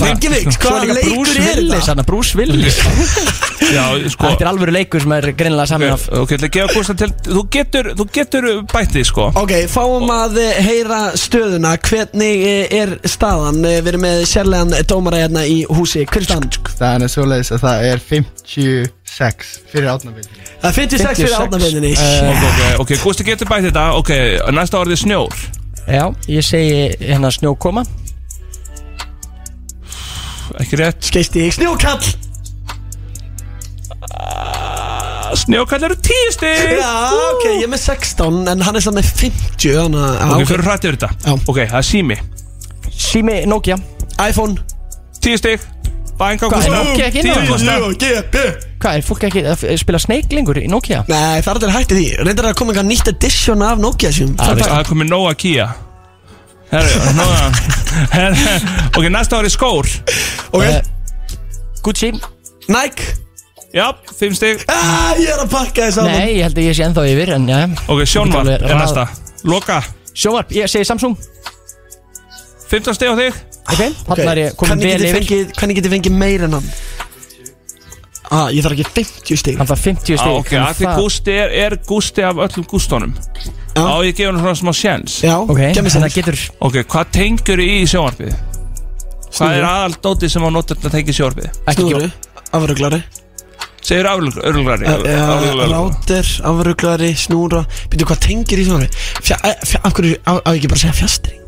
Maggi Mix, Svo er hvaða leikur er þetta? Bruce Willis. *laughs* Já, sko Þetta er alvöru leikur sem er greinilega saman af Ok, Þú getur, þú getur bætið, sko. Ok, fáum að eh, heyra stöðuna. Hvernig eh, er staðan? Við erum með sérlegan dómara hérna í húsi. Er staðan? Það er svoleiðis að það er 56 fyrir átnabildinni Það er 56 fyrir 56. átnafindinni Eh, Ok, Gústi getur bætið þetta. Ok, næsta orðið snjór. Já, ég segi hérna snjókoma Ekki rétt. Skeist í snjókall! Snjókall eru 10 stig. Já, ok, ég er með 16 En hann er samt með 50 Þannig að, Ok, ah, fyrir hrætt yfir þetta. Já. Ok, það er sími Sími Nokia. iPhone. 10 stig. Bænk á Hvað, er Nokia ekki inn á 10 það? Hvað, er fólk ekki að spila Snake lengur í Nokia? Nei, það er allir hætti því. Reyndar að koma eitthvað nýtt edition af Nokia sím Það er komið Nóa Kia Herru, Nóa *laughs* Herru, Ok, næsta orðið skór. Ok, Eh, Gucci. Nike. Já, 5 stig. Ah, Ég er að pakka þess að Nei, ég held að ég sé ennþá yfir En já, Ok, sjónvarp getur er næsta. Loka. Sjónvarp, ég segi Samsung. 15 stig á þig. Ok, þannig er ég komin vel yfir. fengið, Hvernig get ég fengið meir en hann? Ah, ég þarf ekki 50 stig. Hann þarf 50 ah, stig Ok, að því Gústi er, er Gústi af öllum Gústónum Já. Á, ég gefa hann svona smá sjens Já, Ok, gef mér þannig sens að getur Ok, hvað tengur í sjónvarpið? Hvað er Snúru. aðal dótið sem á notur að tengja í sjónvarpið? Snúru, afruglari Segir afruglari Ráter, afruglari, snúra. Býtu hvað tengir í Fja, eh, Af hverju, á, ég ekki bara að segja fjastring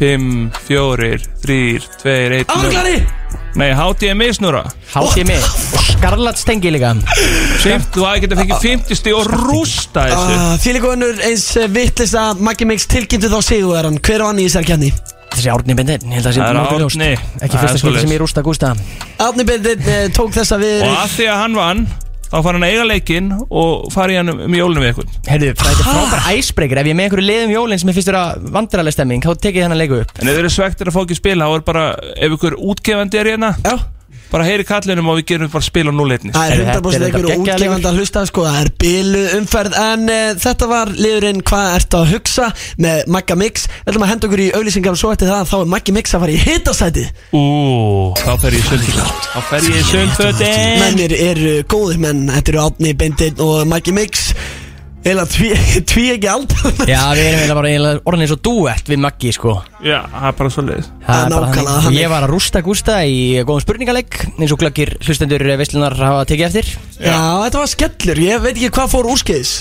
5, 4, 3, 2, 1 Afruglari Nei, HDMI snúra mig Og skarlat stengi líka. Fimt, Þú hafi getað fengið 50 stig og rústa þessu. Uh, Fílíkonur eins vittlist að Maggi Mix tilkynntu þá sigurverðan Hver var hann í þessari kenni? Þessi árni bindin, ég held að það sé nokkuð ljóst. Árni. Ekki fyrsta svoleiðis. sem ég rústa Gústa. Átni Bindin uh, tók þessa við Og að því að hann vann Þá fara hann að eiga leikinn Og fara í hann um jólunum við ykkur Herðu, það er frábær æsbreykir Ef ég er með einhverju liðum jólinn sem ég finnst vera vandræðileg stemming Þá tekið ég þennan leiku upp. En ef þið eru svektir að fá ekki spila Þá er bara Ef ykkur útgefandi er hérna Já Bara heyri kallinum og við gerum bara spil á núleitni Það er Heyrðu, 100% þetta er einhverju útgefandi að hlusta sko, Það er bilu umferð. En uh, þetta var liðurinn Hvað ertu að hugsa með Magga Mix? Við ætlum að henda okkur í auðlýsingar og svo eftir það Þá er Maggi Mix að fara í hitasæti Ú, þá fer ég í sundfötin Þá fer ég í sundfötin Mennir eru góðir menn. Þetta eru Átni Bindin og Maggi Mix Eða *laughs* tví, ekki aldar Já, við erum eiginlega bara eiginlega orðin eins og duett við Maggi sko. Já, það er bara svo leiðis Það er bara nákvæmlega þannig. Ég var að rústa Gústa í góðum spurningalegg eins og glöggir hlustendur veislunar hafa tekið eftir. Já, þetta var skellur. Ég veit ekki hvað fór úrskeiðis.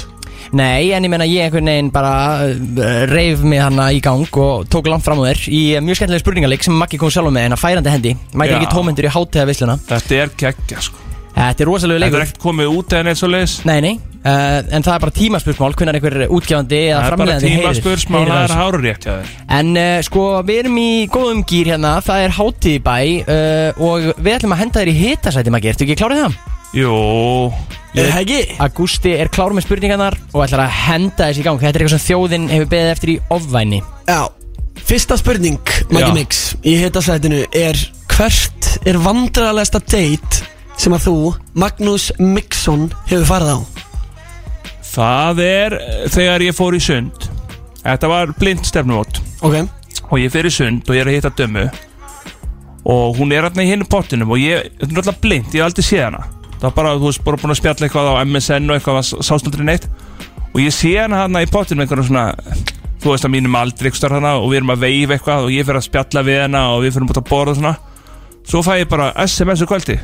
Nei, en ég menna ég einhvern veginn bara uh, reif mig hana í gang og tók langt fram á þér í uh, mjög skemmtileg spurningalegg sem Maggi kom sjálf með en að færandi hendi mætir Já. ekki tómyndur í hátíða veisluna Þetta er geggja sko Þetta er rosalega Þetta er leikur. ekkert komið út eða neitt svo leiðis Nei, nei, uh, en það er bara tímaspursmál hvernig einhver útgefandi eða Það er bara framleiðandi tíma heyrir- spursmál heyrir Það er þessu. háru rétt hjá þér. En uh, sko, við erum í góðum gýr hérna, það er hátíð í bæ uh, og við ætlum að henda þér í hitasæti, Maggi, ertu ekki klárið það? Jú, Er það ekki? Agústi er klár með spurningarnar og ætlar að henda þessi í gang. Þetta er eitthvað sem þjóðin hefur er er sem að þú, Magnús Mixon hefur farið á? Það er þegar ég fór í sund. Þetta var blind stefnumót. Ok, Og ég í sund og ég er að hitta dömu Og hún er hérna í hinn pottinum Og ég, þetta er náttúrulega blind, ég hef aldrei séð hana. Það var bara, þú veist, bara búin að spjalla eitthvað á MSN og eitthvað sásnaldri neitt. Og ég sé hana hérna í pottinum einhverjum svona Þú veist að mínum aldrei eitthvað hana Og við erum að veifa eitthvað Og ég fer að spjalla við hana Og við fyrir út að borða og svona. Svo fæ ég bara SMS um kvöldi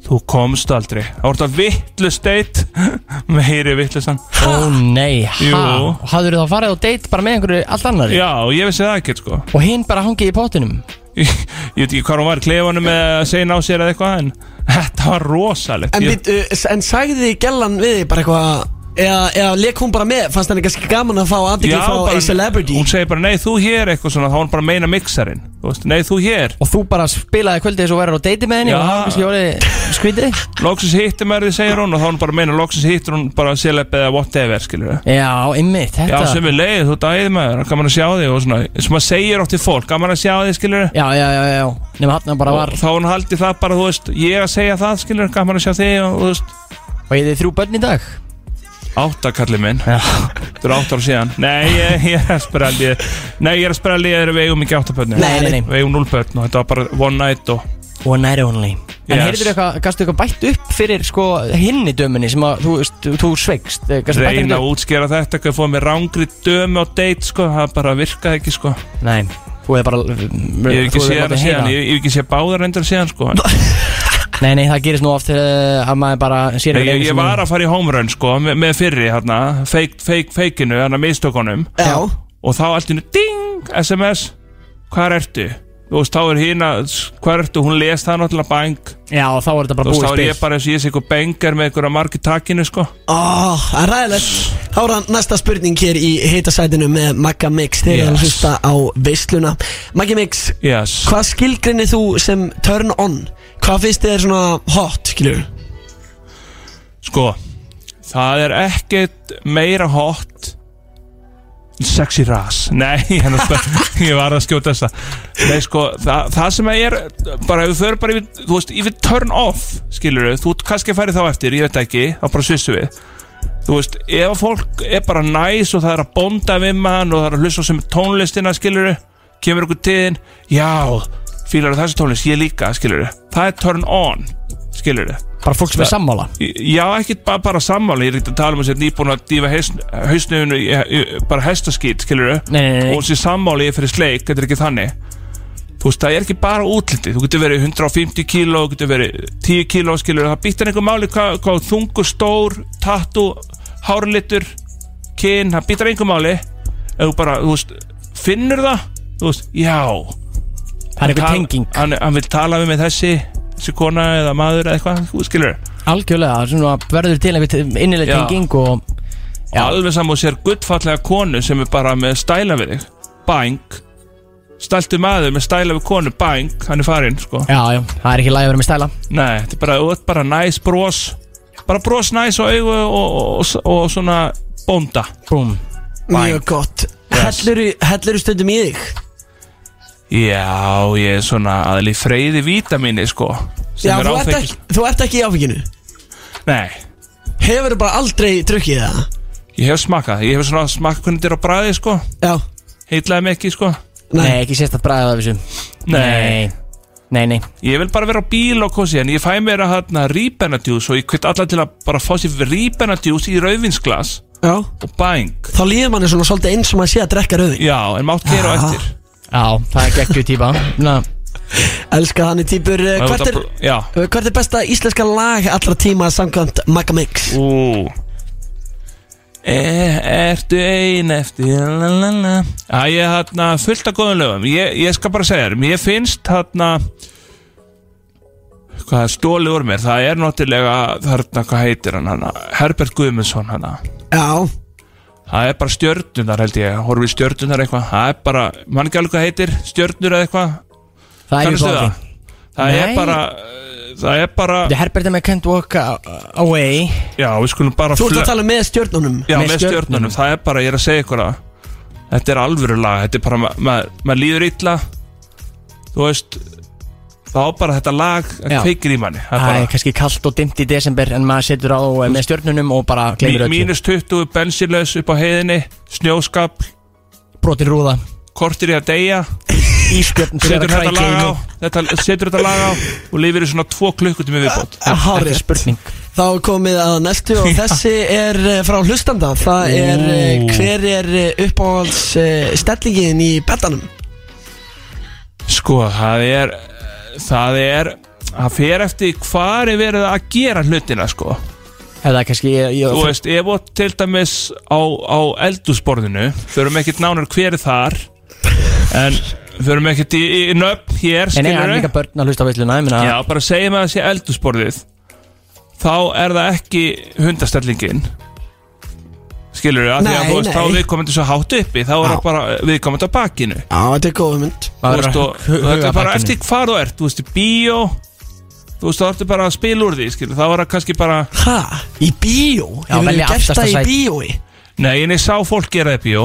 Þú komst aldrei. Það voru þetta vitlu steit *laughs* Meiri vitlusan Ó nei, Og hafður þá farið á date bara með einhverju allt annari Já, ég vissi það ekkert sko. Og hinn bara hangið í pottinum? Ég, *laughs* ég veit ekki hvað hún var í klefanum með að segja ná sér eða eitthvað en *laughs* þetta var rosalegt. En, ég, ég... en sagði gellan við bara eitthvað eða, eða leik hún bara með, fannst henni kannski gaman að fá aðdegli frá a celebrity? hún segir bara nei þú hér eitthvað svona þá hún bara að meina mixarinn Þú veist, nei þú hér. Og þú bara spilaði kvöldið þess og verður á date með henni Já. Og var kannski orðið skrítið. Loksins hittir mér því segir hún og þá hún bara að meina loksins hittir hún bara celeb eða whatever skilur Já, einmitt, Já, þetta. sem er leið, þú dæðið maður, gaman að sjá þig og svona, sem maður segir oft til fólk, gaman að sjá þig, skilur Já, já, já, já Nefnum hann bara var. Og þá var hún haldið það bara, þú veist, ég að segja það, skilur, gaman að sjá þig og, þú veist, Og ég þið þrjú börn í dag áttakallið minn, Já. Þetta er átt ára síðan, nei, ég, ég er að spara aldrei, nei, ég er að aldrei, ég er við eigum ekki áttabörni, Nei, nei, nei. Við eigum núlbörn og þetta var bara one night og, One night only. En Yes. heyrður eitthvað, gastu eitthvað bætt upp fyrir sko hinni dömunni sem að þú, veist, þú sveikst? Eh, gastu bætt reyna að útskera þetta, ekki að fóða með rángri dömi á date, sko, það bara virkaði ekki, sko, Nei, þú hefur bara ég hef ekki séð hana síðan, ég ég hef ekki séð báðar reyndar síðan, sko, *laughs* Nei, nei, það gerist nú oft uh, að maður bara sér Nei, ég, ég var að fara í home run sko með, með fyrri hérna, fake, fake, fakeinu, hérna mistökunum Já, og þá allt innu ding, SMS hvað ertu? Þú veist, þá er hérna, hvað ertu? Hún les það náttúrulega bang Já, og þá er þetta Þú bara veist, búið þá er spil ég bara eins og ég sé eitthvað bengar með einhverja margi takinu sko Ó, það er ræðilegt Þá er það næsta spurning hér í hitasætinu með Magga Mix þegar yes. Yes. að hlusta á veisluna Maggi Mix, Yes hvað skilgrinni þú sem turn on? Hvað finnst þér svona hot, skilur? Sko, það er ekkert meira hot. Sexy ras. Nei, *laughs* hérna, ég var að skjóta þessa. Nei, sko, það, það sem er bara, ef þú fyrir bara yfir, þú veist, yfir turn off skilur þú, kannski færi þá eftir, ég veit ekki þá bara svissu við. Þú veist, ef að fólk er bara næs og það er að bonda við mann og það er að hlusta sem tónlistina, skilur kemur ykkur tíðin, já fílar þessi tónlist, ég líka, skilur það er turn on, skilur Bara fólk sem er sammála? Já, ekki bara, bara sammáli Ég er ekki að tala um að sér nýbúin að dýfa hausnöfunu bara hestaskýt, skilur nei. og sér sammáli fyrir sleik, þetta er ekki þannig. Þú veist, það er ekki bara útlitið. Þú getur verið 150 kíló, þú getur verið 10 kíló, skilur, það býttir einhver máli hvað, hvað þungur, stór, tattu hárlitur, kyn það býttir einhver máli. Þú bara, þú veist, finnur það þú veist, já Það er Tal- tenging. hann, hann vil tala við með þessi þessi kona eða maður eða eitthvað, skilur. Algjörlega, svona verður til einhver innileg Já. tenging og Já. alveg saman og sér guttfallega konu sem er bara með stæla við þig. Bang stæltu maður með stæla við konu, bang hann er farinn, sko. Já, já, það er ekki læg að vera með stæla. Nei, þetta er bara, þú ert bara næs bros. Bara bros næs og augu og, og, og, og svona bónda. Búm Mjög gott. Helluru, helluru stundum í þig? Já, ég er svona aðli freyði vítamini, sko sem Já, er þú ert, áfengis ekki, þú ert ekki í áfenginu? Nei, Hefur bara aldrei drukkið það? ég hef smakað ég hef svona smakað hvernig þetta er á bræði, sko. Já, heitlaði mig ekki, sko. Nei, ekki sérst að bræða af þessu. Nei. Nei, nei. Ég vil bara vera á bíl og kosi en ég fæ mér að hérna rípenadjús og ég kvitt alla til að bara fá sér rípenadjús í rauðvinsglas já. og bang Þá líður manni svona svolítið eins og maður sé að drekka rauðin Já, en mátt gera á eftir Já, það er geggju típa. Na, Elska þannig típur eh, Og Hvert er, bara- Já, eh, hvert er besta íslenska lag allra tíma samkvæmt Magga Mix? ú. E, Ertu ein eftir lalala. Já, ég er hérna fullt af góðum lögum. Ég, ég skal bara segja þér, mér finnst hérna hvað er stólið úr mér það er náttúrulega, þarna, hvað heitir hann hana, Herbert Guðmundsson hana. Já, Það er bara stjörnunar held ég. Horfum við stjörnunar eitthvað? Það er bara, mann ekki alveg hvað heitir Stjörnur eða eitthvað? Það er Kannastu það? Það er Nei. bara uh, það er bara The Herbert and I can't walk a- away. Já, við skulum bara Þú ert fle- að tala með stjörnunum. Já, með með stjörnunum. stjörnunum, það er bara, ég er að segja ykkur það Þetta er alvöru lag, þetta er bara, ma- ma- maður líður illa. Þú veist Þá bara þetta lag kveikir í manni. Það er er kannski kallt og dimmt í desember En maður setur á með stjörnunum og bara gleymir öllu. Mínus 20, bensinlaus upp á heiðinni Snjóskap, Brotin rúða. Kortir í að deyja. Ísbjörn fyrir Setur að þetta krækja lag í þetta, Setur þetta lag á Og lifir í svona tvo klukkutími viðbót. Hárið spurning. Þá er komið að næstu og *laughs* þessi er eh, frá hlustanda. Það er eh, hver er eh, uppáhalds stellingin í betanum Sko, það er Það er Það fer eftir hvað er verið að gera hlutina sko. Eða kannski ég, ég, Þú veist, ef og til dæmis á, á eldúsborðinu Förum ekkert nánar hver er þar En förum ekkert í, í nöfn hér En það er líka börn að hlusta á Ég meina Já, bara segjum að það sé eldúsborðið Þá er það ekki hundastellingin Skilur við, því að þú veist, þá nei. við komandi svo hátt uppi Þá er það bara við komandi á bakinu. Já, þetta er góð mynd Þú maður veist, verður og að hu- þetta huga er bara eftir hvað þú ert Þú veist, í bíó Þú veist, þá ertu bara að spila úr því, skilur Þá er það kannski bara Hæ? Í bíó? Já, Ég velja vil gert það í bíói? Nei, en ég sá fólk gera það í bíó.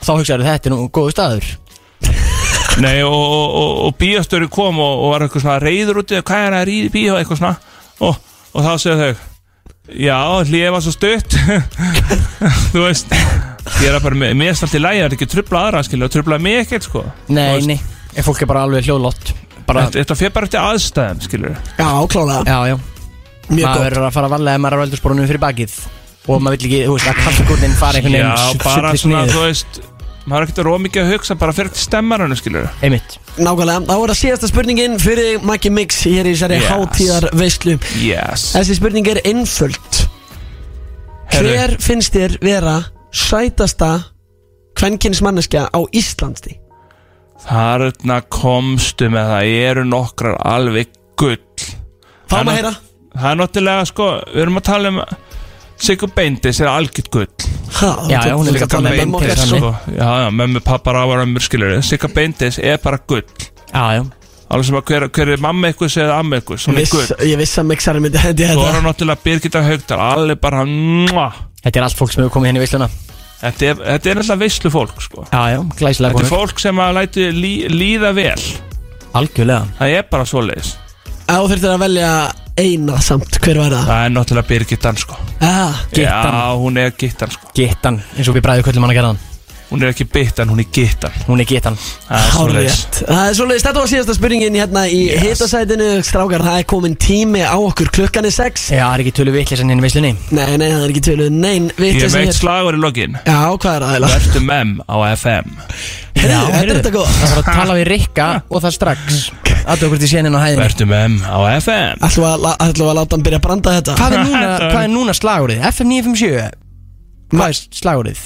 Þá hugsaður þetta er nú góðu staður. *laughs* Nei, og, og, og, og bíóstöru kom og, og var eitthvað svona reyður úti Hvað er það Já, hlýði var svo stutt. *laughs* Þú veist Ég er bara með, mér er alltaf í lægi Það er ekki að trubla aðra, skilja, trubla mig ekkert, sko. Nei, nei, ef fólk er bara alveg hljóðlott Bara, Þetta, fyrir bara eftir aðstæðum, skilur. Já, klálega, já, já. Mjög Maður góð verður að fara varlega ef maður er á eldursporunum fyrir bakið. Og maður vill ekki, þú veist, að kaffegúrnin fara einhvern Já, veginn bara sullist svona, þú veist Maður er ekkert að róa mikið að hugsa, bara fyrir eftir stemmaranu, skilur Einmitt. Nákvæmlega, þá er það síðasta spurningin fyrir Maggi Mix hér í þessari Yes. hátíðar veislu Yes. Þessi spurning er einföld. Herru. Hver finnst þér vera sætasta kvenkinsmanneskja á Íslandi? Þarna komstu með það eru nokkrar alveg gull. Fáum Hann- að heyra. Það er náttúrulega sko, við erum að tala um Sigur Beindis er algjört gull. Ha, Já, já, hún er líka að tala Beindis, um okkar, hann sko. Já, já, mömmu, pappa, rávar, ömmur skilur Sigur Beindis er bara gull. Já, já. Alveg sem að hver, hver er mamma ykkur eða amma ykkur Hún er gull. Ég viss að mixari myndi hendi er þetta. hann náttúrulega Birgitta Haugdal Alveg bara mwah. Þetta er allt fólk sem hefur komið henni í veisluna. Þetta er, þetta er náttúrulega veislu fólk sko. Já, já, glæsilega Þetta er fólk sem að læti lí, líða vel. Algjörlega. Það er bara svoleiðis. Þú þurftir að velja eina samt, hver var það? Það er náttúrulega Birgittan sko. Ah, Gittan. Já, hún er gittan sko. Gittan, eins og við bræðum köllum hann að gera hann Hún er ekki bittan, hún er gittan. Hún er gittan. Það er svoleiðis. Það er svoleiðis, þetta var síðasta spurningin hérna í yes. hitasætinu. Strákar, það er komin tími á okkur. Klukkan er sex. Já, það er ekki tölu vitlisann henni í veislunni. Nei, nei, það er ekki töluð Nein, Ég hér. slagur í lokin. Já, hvað er það eiginlega? Vertu mem á FM Heyrðu, þetta er þetta góð Það þarf að tala við Rikka og það strax Aðtöku hvort í sénin á hæðinni Vertu mem á FM Ætlum við að, við að láta hann byrja að branda þetta? Hvað er *laughs* núna, hvað er núna slagurðið? FM 957 Hvað er slagurðið?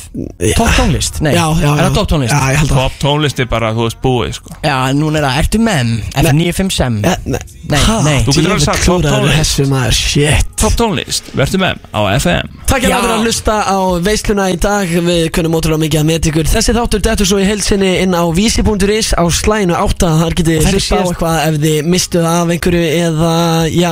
Topp tónlist? Nei, Já, já, er já. það topp tónlist? Já, ég held að Top tónlist er bara, þú veist, búið sko. Já, núna er það Ertu menn? FM 957 Ja, Nei, Nei, Ha? nei. Þú getur alveg sagt topp klúðraður tónlist. þessu maður, shit. Top tónlist, vertu mem á FM Takk fyrir að hlusta á veisluna í dag. Við kunum ótrúlega mikið að með ykkur. Þessi þáttur dettur svo í heilsinni inn á vísi.is á slæinu átta. Þar getið Og það er hlusta á eitthvað ef þið mistuð af einhverju eða, já,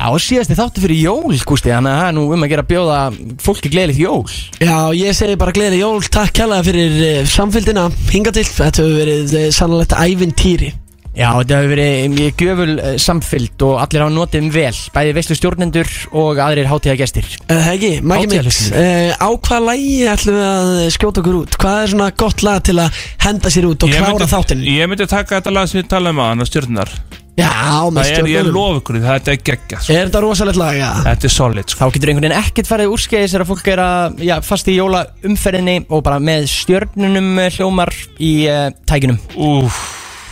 Já, og síðasti þáttu fyrir jól, Gústi Þannig að það er nú um að gera að bjóða fólki gleðilegt jól Já, ég segi bara gleðileg jól, takk kærlega fyrir uh, samfélgina hinga til, þetta hefur verið uh, sannlegt ævintýri Já, þetta hefur verið mjög gjöful uh, samfylgd og allir hafa notið um vel Bæði veislu stjórnendur og aðrir hátíðagestir uh, Hegi, Maggi Mix, Hátíðarhlustendur. uh, á hvað lægi ætlum við að skjóta okkur út? Hvað er svona gott lag til að henda sér út og Ég klára myndi- þáttinn? Ég myndi taka þetta lag sem við talaðum á hann á stjórnar Já, með Það er, ég stjórnum lof ykkur, þetta er geggja sko. Er þetta rosalegt lag, já? Þetta er solid sko. Þá getur einhvern veginn ekkert farið úrskeiðis þegar fólk er að, já, fast í jóla umferðinni og bara með stjörnunum eh, hljómar í uh, tækinum Úf,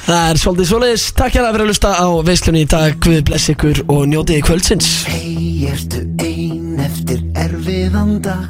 Það er svolítið svoleiðis, takk kærlega fyrir að hlusta á veislunni í dag, Guð bless ykkur og njótiði kvöldsins. Hey, ertu ein eftir erfiðan dag